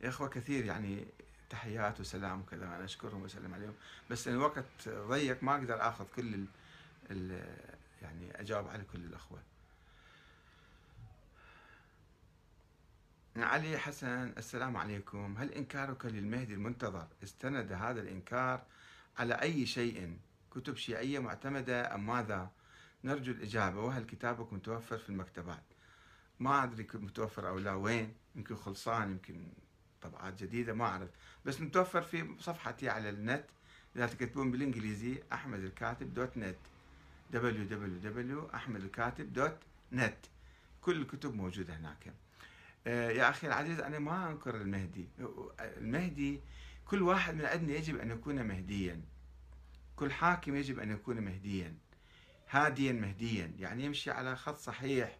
يا أخوة كثير يعني تحيات وسلام وكذا أنا أشكرهم وأسلم عليهم. بس الوقت ضيق ما أقدر آخذ كل ال يعني أجاوب على كل الأخوة. علي حسن السلام عليكم. هل إنكارك للمهدي المنتظر؟ استند هذا الإنكار على أي شيء؟ كتب شيعية معتمدة أم ماذا؟ نرجو الإجابة. وهل كتابك متوفر في المكتبات؟ ما أدري متوفر أو لا. وين؟ يمكن خلصان يمكن طبعات جديدة ما أعرف. بس متوفر في صفحتي على النت. إذا تكتبون بالإنجليزي أحمد الكاتب دوت نت. www.ahmedalkatib.net كل الكتب موجودة هناك. آه، يا أخي العزيز أنا ما أنكر المهدي. المهدي كل واحد من عندنا يجب أن يكون مهديا. كل حاكم يجب أن يكون مهديا. هاديا مهديا. يعني يمشي على خط صحيح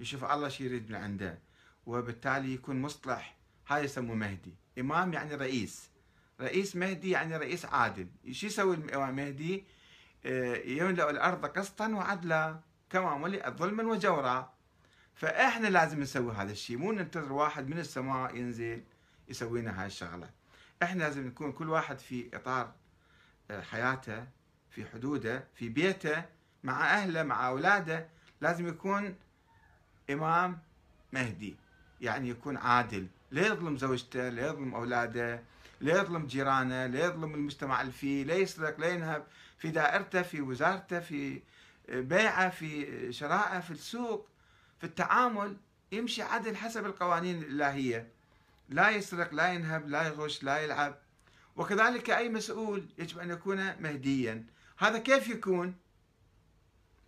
يشوف الله شو يريد من عنده. وبالتالي يكون مصلح. هاي يسموه مهدي. إمام يعني رئيس. رئيس مهدي يعني رئيس عادل. شو يسوي الإمام مهدي؟ آه، يملأ الأرض قسطا وعدلا كما ملئت ظلما وجورا. فإحنا لازم نسوي هذا الشيء. مو ننتظر واحد من السماء ينزل يسوي لنا هاي الشغلة. إحنا لازم نكون كل واحد في إطار آه، حياته في حدوده في بيته مع أهله مع أولاده. لازم يكون إمام مهدي. يعني يكون عادل. لا يظلم زوجته لا يظلم أولاده لا يظلم جيرانه لا يظلم المجتمع اللي فيه لا يسرق لا ينهب في دائرته في وزارته في بيعه في شرائه في السوق في التعامل يمشي عدل حسب القوانين الإلهية. لا يسرق لا ينهب لا يغش لا يلعب. وكذلك أي مسؤول يجب أن يكون مهديا. هذا كيف يكون؟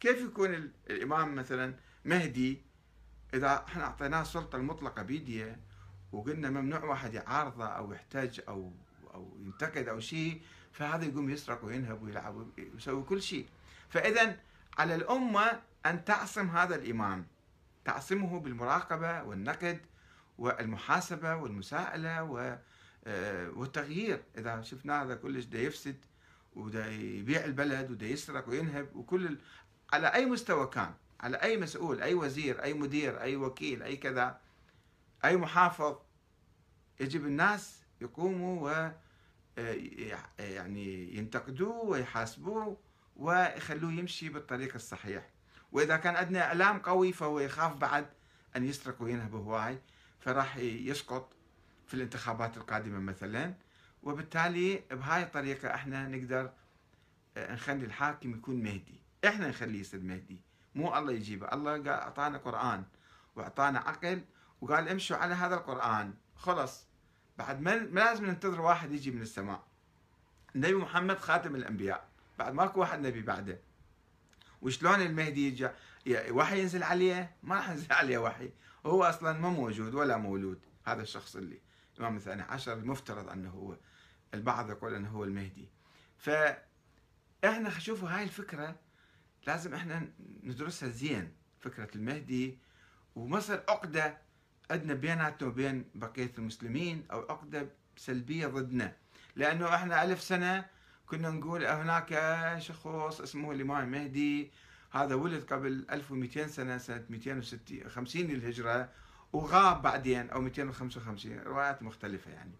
كيف يكون الإمام مثلا مهدي؟ إذا إحنا أعطيناه السلطة المطلقة بيديه وقلنا ممنوع واحد يعارضه أو يحتج أو أو ينتقد أو شيء فهذا يقوم يسرق وينهب ويلعب ويسوي كل شيء. فإذا على الأمة أن تعصم هذا الإمام تعصمه بالمراقبة والنقد والمحاسبة والمساءلة آه، والتغيير. إذا شفنا هذا كلش دا يفسد ودا يبيع البلد ودا يسرق وينهب وكل على أي مستوى كان. على أي مسؤول أي وزير أي مدير أي وكيل أي كذا أي محافظ يجب الناس يقوموا و آه، يعني ينتقدوه ويحاسبوه ويخلوه يمشي بالطريق الصحيح. وإذا كان عندنا إعلام قوي فهو يخاف بعد أن يسرق وينهب هواي فراح يسقط في الانتخابات القادمة مثلا. وبالتالي بهاي الطريقة إحنا نقدر آه، نخلي الحاكم يكون مهدي. إحنا نخليه يصير مهدي. مو الله يجيبه. الله قال أعطانا قرآن وأعطانا عقل وقال امشوا على هذا القرآن. خلص بعد ما لازم ننتظر واحد يجي من السماء. النبي محمد خاتم الأنبياء. بعد ماكو واحد نبي بعده. وشلون المهدي يجي وحي ينزل عليه؟ ما راح ينزل عليه وحي. هو أصلا ما موجود ولا مولود. هذا الشخص اللي الامام الثاني عشر المفترض أنه هو البعض يقول أنه هو المهدي. ف إحنا شوفوا هاي الفكرة لازم إحنا ندرسها زين فكرة المهدي. ومصر عقدة عندنا بيناتنا وبين بقية المسلمين أو عقدة سلبية ضدنا. لأنه إحنا ألف سنة كنا نقول هناك شخص اسمه الإمام المهدي. هذا ولد قبل 1200 سنة سنة 250 للهجرة. وغاب بعدين أو 255 روايات مختلفة يعني.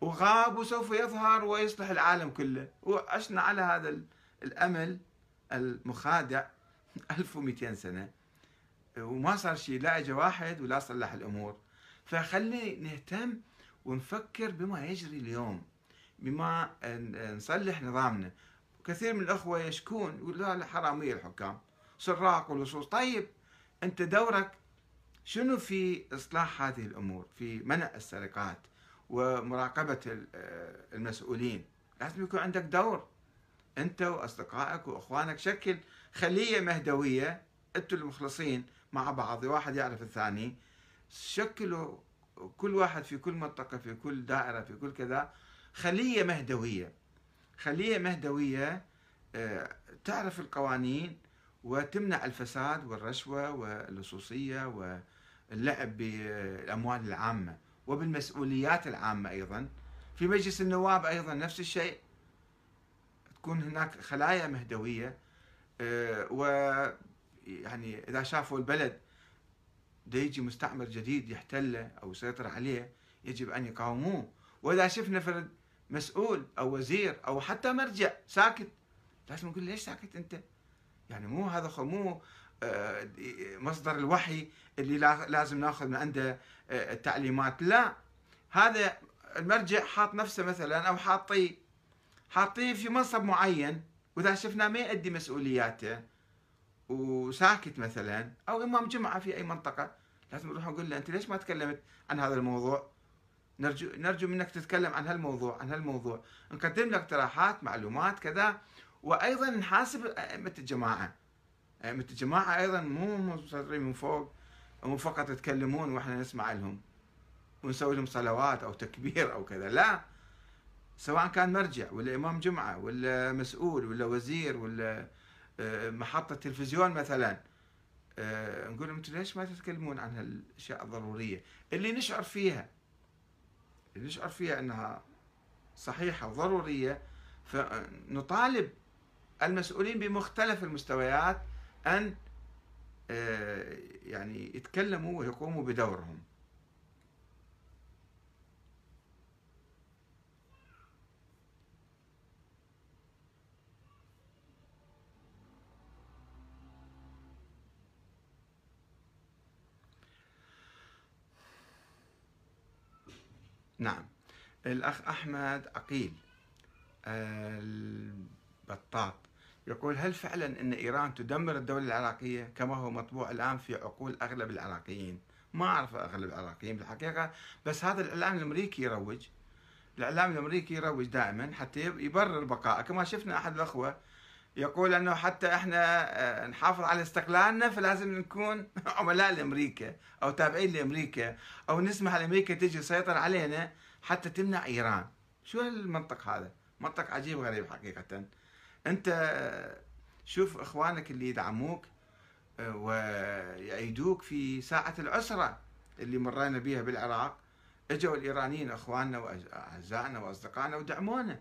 وغاب وسوف يظهر ويصلح العالم كله. وعشنا على هذا الأمل. المخادع 1200 سنة وما صار شيء لا اجى واحد ولا صلح الأمور. فخلي نهتم ونفكر بما يجري اليوم بما نصلح نظامنا. كثير من الأخوة يشكون يقول لا حراميه الحكام. سراق ولصوص. طيب أنت دورك شنو في إصلاح هذه الأمور؟ في منع السرقات ومراقبة المسؤولين. لازم يكون عندك دور. أنت وأصدقائك وإخوانك شكل خلية مهدوية أنتم المخلصين مع بعض واحد يعرف الثاني. شكلوا كل واحد في كل منطقة في كل دائرة في كل كذا خلية مهدوية. خلية مهدوية آه، تعرف القوانين وتمنع الفساد والرشوة واللصوصية اللعب بالأموال العامة وبالمسؤوليات العامة أيضا. في مجلس النواب أيضا نفس الشيء. تكون هناك خلايا مهدوية آه، و يعني إذا شافوا البلد دا يجي مستعمر جديد يحتله أو يسيطر عليه يجب أن يقاوموه وإذا شفنا فرد مسؤول أو وزير أو حتى مرجع ساكت لازم نقول ليش ساكت أنت؟ يعني مو هذا مو آه، مصدر الوحي اللي لازم ناخذ من عنده آه، التعليمات لا هذا المرجع حاط نفسه مثلا أو حاطيه حاطيه في منصب معين وإذا شفناه ما يؤدي مسؤولياته وساكت مثلا أو إمام جمعة في أي منطقة لازم نروح نقول له أنت ليش ما تكلمت عن هذا الموضوع؟ نرجو نرجو منك تتكلم عن هالموضوع عن هالموضوع. نقدم لك اقتراحات معلومات كذا. وأيضا نحاسب أئمة الجماعة. أئمة الجماعة أيضا مو مصدرين من فوق مو فقط يتكلمون وإحنا نسمع لهم ونسوي لهم صلوات أو تكبير أو كذا لا. سواء كان مرجع ولا إمام جمعة ولا مسؤول ولا وزير ولا آه، محطة تلفزيون مثلا. آه، نقول لهم ليش ما تتكلمون عن هالأشياء الضرورية؟ اللي نشعر فيها اللي نشعر فيها إنها صحيحة وضرورية فنطالب المسؤولين بمختلف المستويات أن آه، يعني يتكلموا ويقوموا بدورهم. نعم. الأخ أحمد عقيل البطاط يقول هل فعلا أن إيران تدمر الدولة العراقية كما هو مطبوع الآن في عقول أغلب العراقيين؟ ما أعرف أغلب العراقيين بالحقيقة بس هذا الإعلام الأمريكي يروج الإعلام الأمريكي يروج دائما حتى يبرر بقائه. كما شفنا أحد الأخوة يقول إنه حتى إحنا آه، نحافظ على استقلالنا فلازم نكون عملاء لأمريكا أو تابعين لأمريكا أو نسمح لأمريكا تجي تسيطر علينا حتى تمنع إيران. شو المنطق هذا؟ منطق عجيب غريب حقيقة. أنت شوف إخوانك اللي يدعموك آه، ويأيدوك في ساعة العسرة اللي مرينا بها بالعراق. إجوا الإيرانيين إخواننا واعزائنا وأصدقائنا ودعمونا.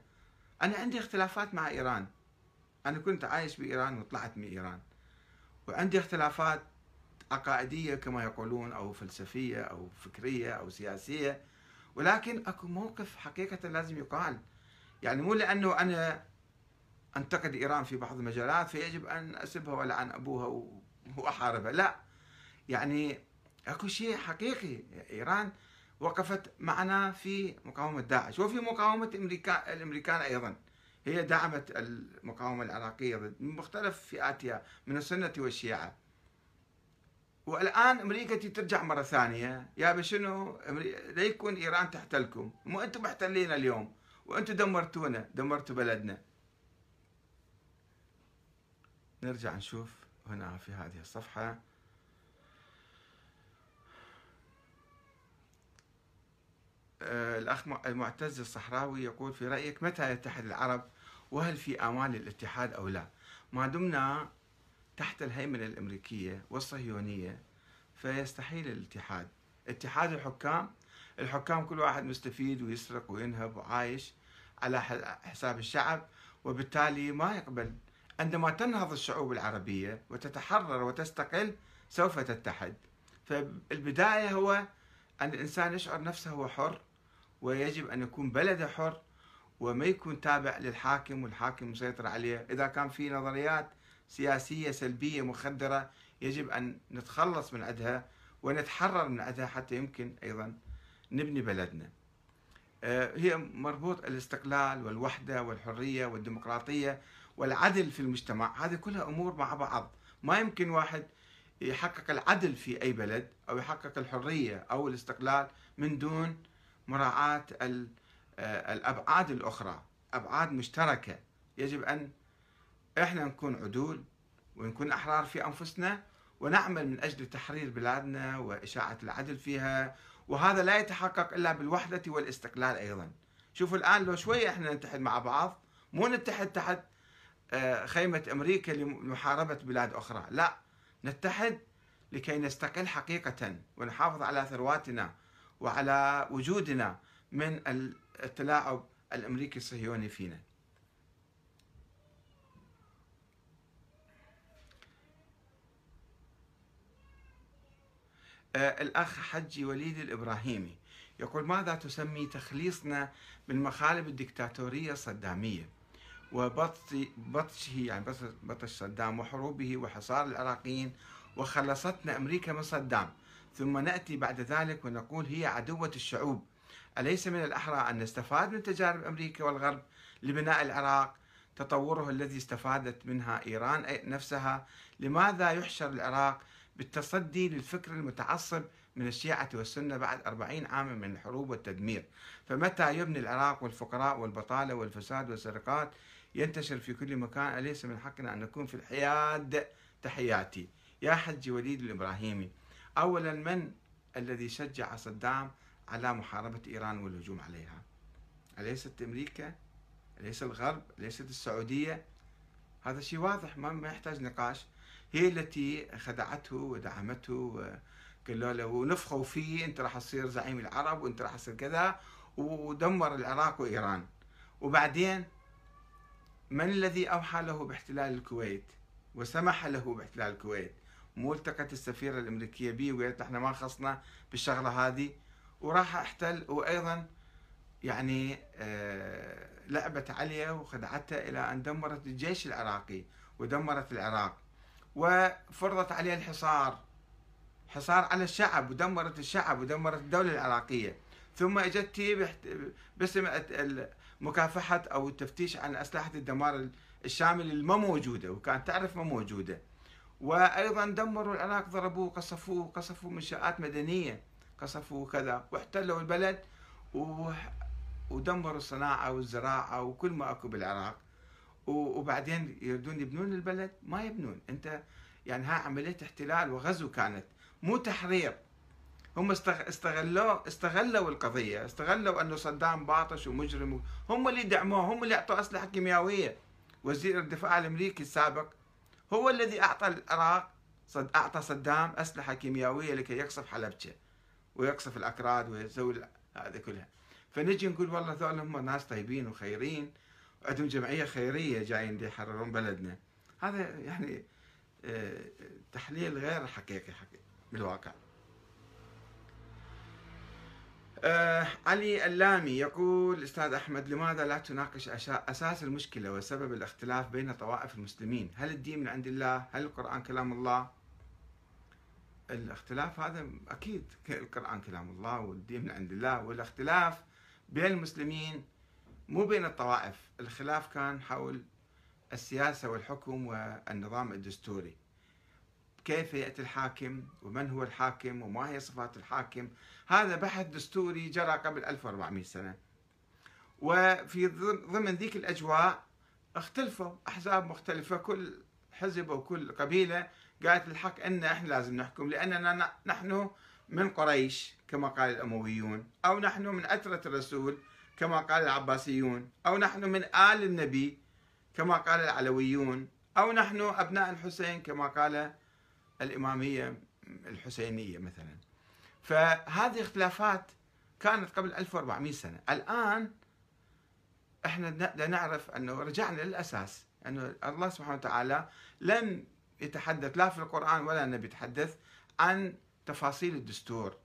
أنا عندي اختلافات مع إيران. أنا كنت عايش بإيران وطلعت من إيران. وعندي اختلافات عقائدية كما يقولون أو فلسفية أو فكرية أو سياسية. ولكن أكو موقف حقيقة لازم يقال. يعني مو لأنه أنا أنتقد إيران في بعض المجالات فيجب أن أسبها ولعن أبوها وأحاربها. لا. يعني أكو شيء حقيقي. إيران وقفت معنا في مقاومة داعش وفي مقاومة الأمريكان أيضا. هي دعمت المقاومة العراقية ضد مختلف فئاتها من السنة والشيعة. والآن أمريكا ترجع مرة ثانية. يا شنو؟ لا يكون إيران تحتلكم. مو أنتم محتلين اليوم. وأنتم دمرتونا دمرتوا بلدنا. نرجع نشوف هنا في هذه الصفحة. آه، الأخ المعتز الصحراوي يقول في رأيك متى يتحد العرب؟ وهل في آمال الاتحاد أو لا؟ ما دمنا تحت الهيمنة الأمريكية والصهيونية فيستحيل الاتحاد. اتحاد الحكام الحكام كل واحد مستفيد ويسرق وينهب وعايش على حساب الشعب وبالتالي ما يقبل. عندما تنهض الشعوب العربية وتتحرر وتستقل سوف تتحد. فالبداية هو أن الإنسان يشعر نفسه هو حر ويجب أن يكون بلده حر وما يكون تابع للحاكم والحاكم مسيطر عليه. إذا كان في نظريات سياسية سلبية مخدرة يجب أن نتخلص من عندها ونتحرر من عندها حتى يمكن أيضا نبني بلدنا. آه، هي مربوط الاستقلال والوحدة والحرية والديمقراطية والعدل في المجتمع. هذه كلها أمور مع بعض. ما يمكن واحد يحقق العدل في أي بلد أو يحقق الحرية أو الاستقلال من دون مراعاة الأبعاد الأخرى أبعاد مشتركة. يجب أن إحنا نكون عدول ونكون أحرار في أنفسنا ونعمل من أجل تحرير بلادنا وإشاعة العدل فيها. وهذا لا يتحقق إلا بالوحدة والاستقلال أيضا. شوفوا الآن لو شوية إحنا نتحد مع بعض مو نتحد تحت آه، خيمة أمريكا لمحاربة بلاد أخرى. لا نتحد لكي نستقل حقيقة ونحافظ على ثرواتنا وعلى وجودنا من التلاعب الأمريكي الصهيوني فينا. آه، الأخ حجي وليد الإبراهيمي يقول ماذا تسمي تخليصنا من مخالب الدكتاتورية الصدامية وبطشه يعني بطش صدام وحروبه وحصار العراقيين وخلصتنا أمريكا من صدام ثم نأتي بعد ذلك ونقول هي عدوة الشعوب أليس من الأحرى أن نستفاد من تجارب أمريكا والغرب لبناء العراق؟ تطوره الذي استفادت منها إيران نفسها. لماذا يحشر العراق بالتصدي للفكر المتعصب من الشيعة والسنة بعد أربعين عاما من الحروب والتدمير؟ فمتى يبني العراق والفقراء والبطالة والفساد والسرقات؟ ينتشر في كل مكان. أليس من حقنا أن نكون في الحياد؟ تحياتي. يا حج وليد الإبراهيمي. أولا من الذي شجع صدام على محاربة إيران والهجوم عليها. أليست أمريكا؟ أليس الغرب؟ أليست السعودية؟ هذا شيء واضح ما يحتاج نقاش. هي التي خدعته ودعمته قالوا له ونفخوا فيه أنت راح تصير زعيم العرب وأنت راح تصير كذا ودمر العراق وإيران. وبعدين من الذي أوحى له باحتلال الكويت؟ وسمح له باحتلال الكويت؟ مو التقت السفيرة الأمريكية به وقالت إحنا ما خصنا بالشغلة هذه. وراح أحتل وأيضا يعني آه، لعبت عليه وخدعته إلى أن دمرت الجيش العراقي ودمرت العراق وفرضت عليه الحصار حصار على الشعب ودمرت الشعب ودمرت الدولة العراقية. ثم إجت باسم مكافحه أو التفتيش عن أسلحة الدمار الشامل اللي ما موجودة وكانت تعرف ما موجودة. وأيضا دمروا العراق ضربوه قصفوه قصفوا منشآت مدنية. قصفوا كذا واحتلوا البلد ودمروا الصناعة والزراعة وكل ما أكو بالعراق. وبعدين يردون يبنون البلد؟ ما يبنون. أنت يعني ها عملية احتلال وغزو كانت مو تحرير. هم استغلوا استغلوا القضية استغلوا أنه صدام باطش ومجرم هم اللي دعموه هم اللي اعطوا أسلحة كيميائية. وزير الدفاع الأمريكي السابق هو الذي أعطى العراق صد أعطى صدام أسلحة كيميائية لكي يقصف حلبجه ويقصف الأكراد ويسوي هذا كلها فنجي نقول والله ذول هم ناس طيبين وخيرين وعندهم جمعية خيرية جايين يحررون بلدنا هذا يعني آه، تحليل غير حقيقي حقيقي بالواقع آه علي اللامي يقول أستاذ أحمد لماذا لا تناقش أساس المشكلة وسبب الاختلاف بين طوائف المسلمين؟ هل الدين من عند الله؟ هل القرآن كلام الله؟ الاختلاف هذا أكيد القرآن كلام الله والدين من عند الله والاختلاف بين المسلمين مو بين الطوائف، الخلاف كان حول السياسة والحكم والنظام الدستوري. كيف يأتي الحاكم ومن هو الحاكم وما هي صفات الحاكم هذا بحث دستوري جرى قبل 1400 سنة وفي ضمن ذيك الأجواء اختلفوا أحزاب مختلفة كل حزب وكل قبيلة قالت الحق أن إحنا لازم نحكم لأننا نحن من قريش كما قال الأمويون أو نحن من اتره الرسول كما قال العباسيون أو نحن من آل النبي كما قال العلويون أو نحن أبناء الحسين كما قال الإمامية الحسينية مثلا. فهذه اختلافات كانت قبل 1400 سنة. الآن إحنا نعرف أنه رجعنا للأساس أنه الله سبحانه وتعالى لم يتحدث لا في القرآن ولا النبي يتحدث عن تفاصيل الدستور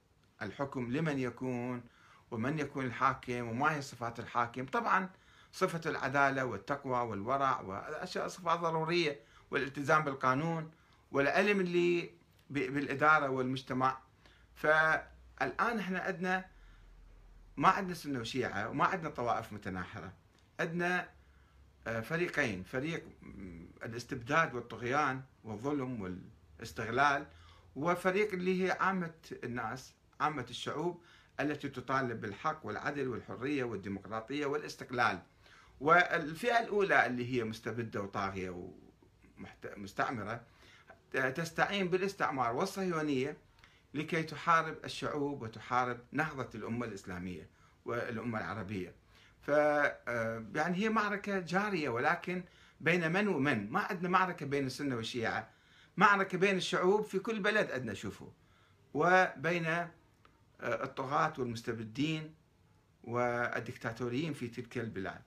الحكم لمن يكون ومن يكون الحاكم وما هي صفات الحاكم. طبعا صفة العدالة والتقوى والورع وأشياء صفات ضرورية والالتزام بالقانون والعلم اللي بالإدارة والمجتمع. فالآن إحنا عندنا ما عندنا سنة وشيعة وما عندنا طوائف متناحرة. عندنا فريقين. فريق الاستبداد والطغيان والظلم والاستغلال وفريق اللي هي عامة الناس عامة الشعوب التي تطالب بالحق والعدل والحرية والديمقراطية والاستقلال. والفئة الأولى اللي هي مستبدة وطاغية ومستعمره تستعين بالاستعمار والصهيونية لكي تحارب الشعوب وتحارب نهضة الأمة الإسلامية والأمة العربية. ف آه، يعني هي معركة جارية ولكن بين من ومن. ما عندنا معركة بين السنة والشيعة. معركة بين الشعوب في كل بلد عندنا شوفوا. وبين آه، الطغاة والمستبدين والدكتاتوريين في تلك البلاد.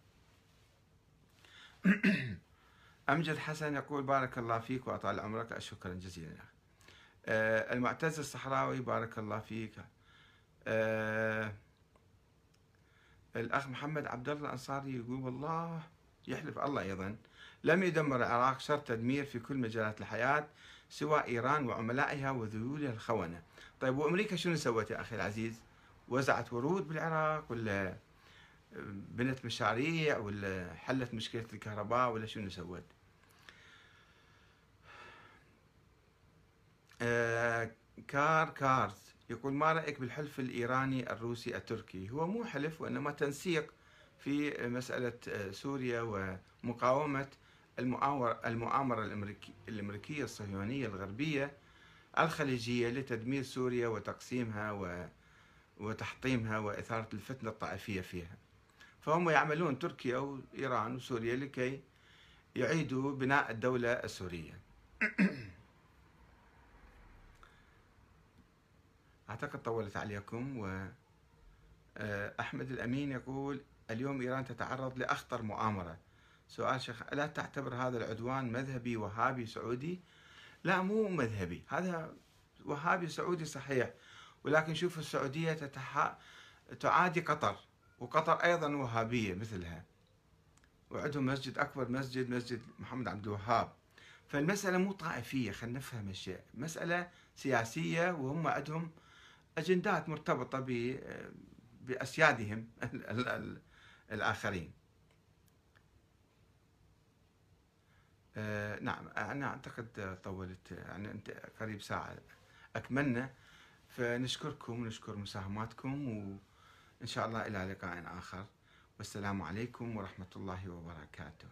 أمجد حسن يقول بارك الله فيك وأطال عمرك. شكرا جزيلا. آه المعتز الصحراوي بارك الله فيك. آه الأخ محمد عبد الله الأنصاري يقول والله يحلف الله أيضا لم يدمر العراق شر تدمير في كل مجالات الحياة سوى إيران وعملائها وذيولها الخونة. طيب وأمريكا شنو سوت يا أخي العزيز؟ وزعت ورود بالعراق ولا بنت مشاريع ولا حلت مشكلة الكهرباء ولا شنو سوت؟ آه كار كارز. يقول ما رأيك بالحلف الإيراني الروسي التركي؟ هو مو حلف وإنما تنسيق في مسألة آه، سوريا ومقاومة المؤامرة, المؤامرة الأمريكية الصهيونية الغربية الخليجية لتدمير سوريا وتقسيمها وتحطيمها وإثارة الفتنة الطائفية فيها. فهم يعملون تركيا وإيران وسوريا لكي يعيدوا بناء الدولة السورية. أعتقد طولت عليكم و آه، أحمد الأمين يقول اليوم إيران تتعرض لأخطر مؤامرة. سؤال شيخ ألا تعتبر هذا العدوان مذهبي وهابي سعودي؟ لا مو مذهبي. هذا وهابي سعودي صحيح. ولكن شوف السعودية تتح... تعادي قطر وقطر أيضا وهابية مثلها. وعندهم مسجد أكبر مسجد مسجد محمد عبد الوهاب. فالمسألة مو طائفية خلينا نفهم الشيء. مسألة سياسية وهم عندهم أجندات مرتبطة بأسيادهم الآخرين. آه، نعم أنا أعتقد طولت يعني أنت قريب ساعة أكملنا. فنشكركم ونشكر مساهماتكم وإن شاء الله إلى لقاء آخر. والسلام عليكم ورحمة الله وبركاته.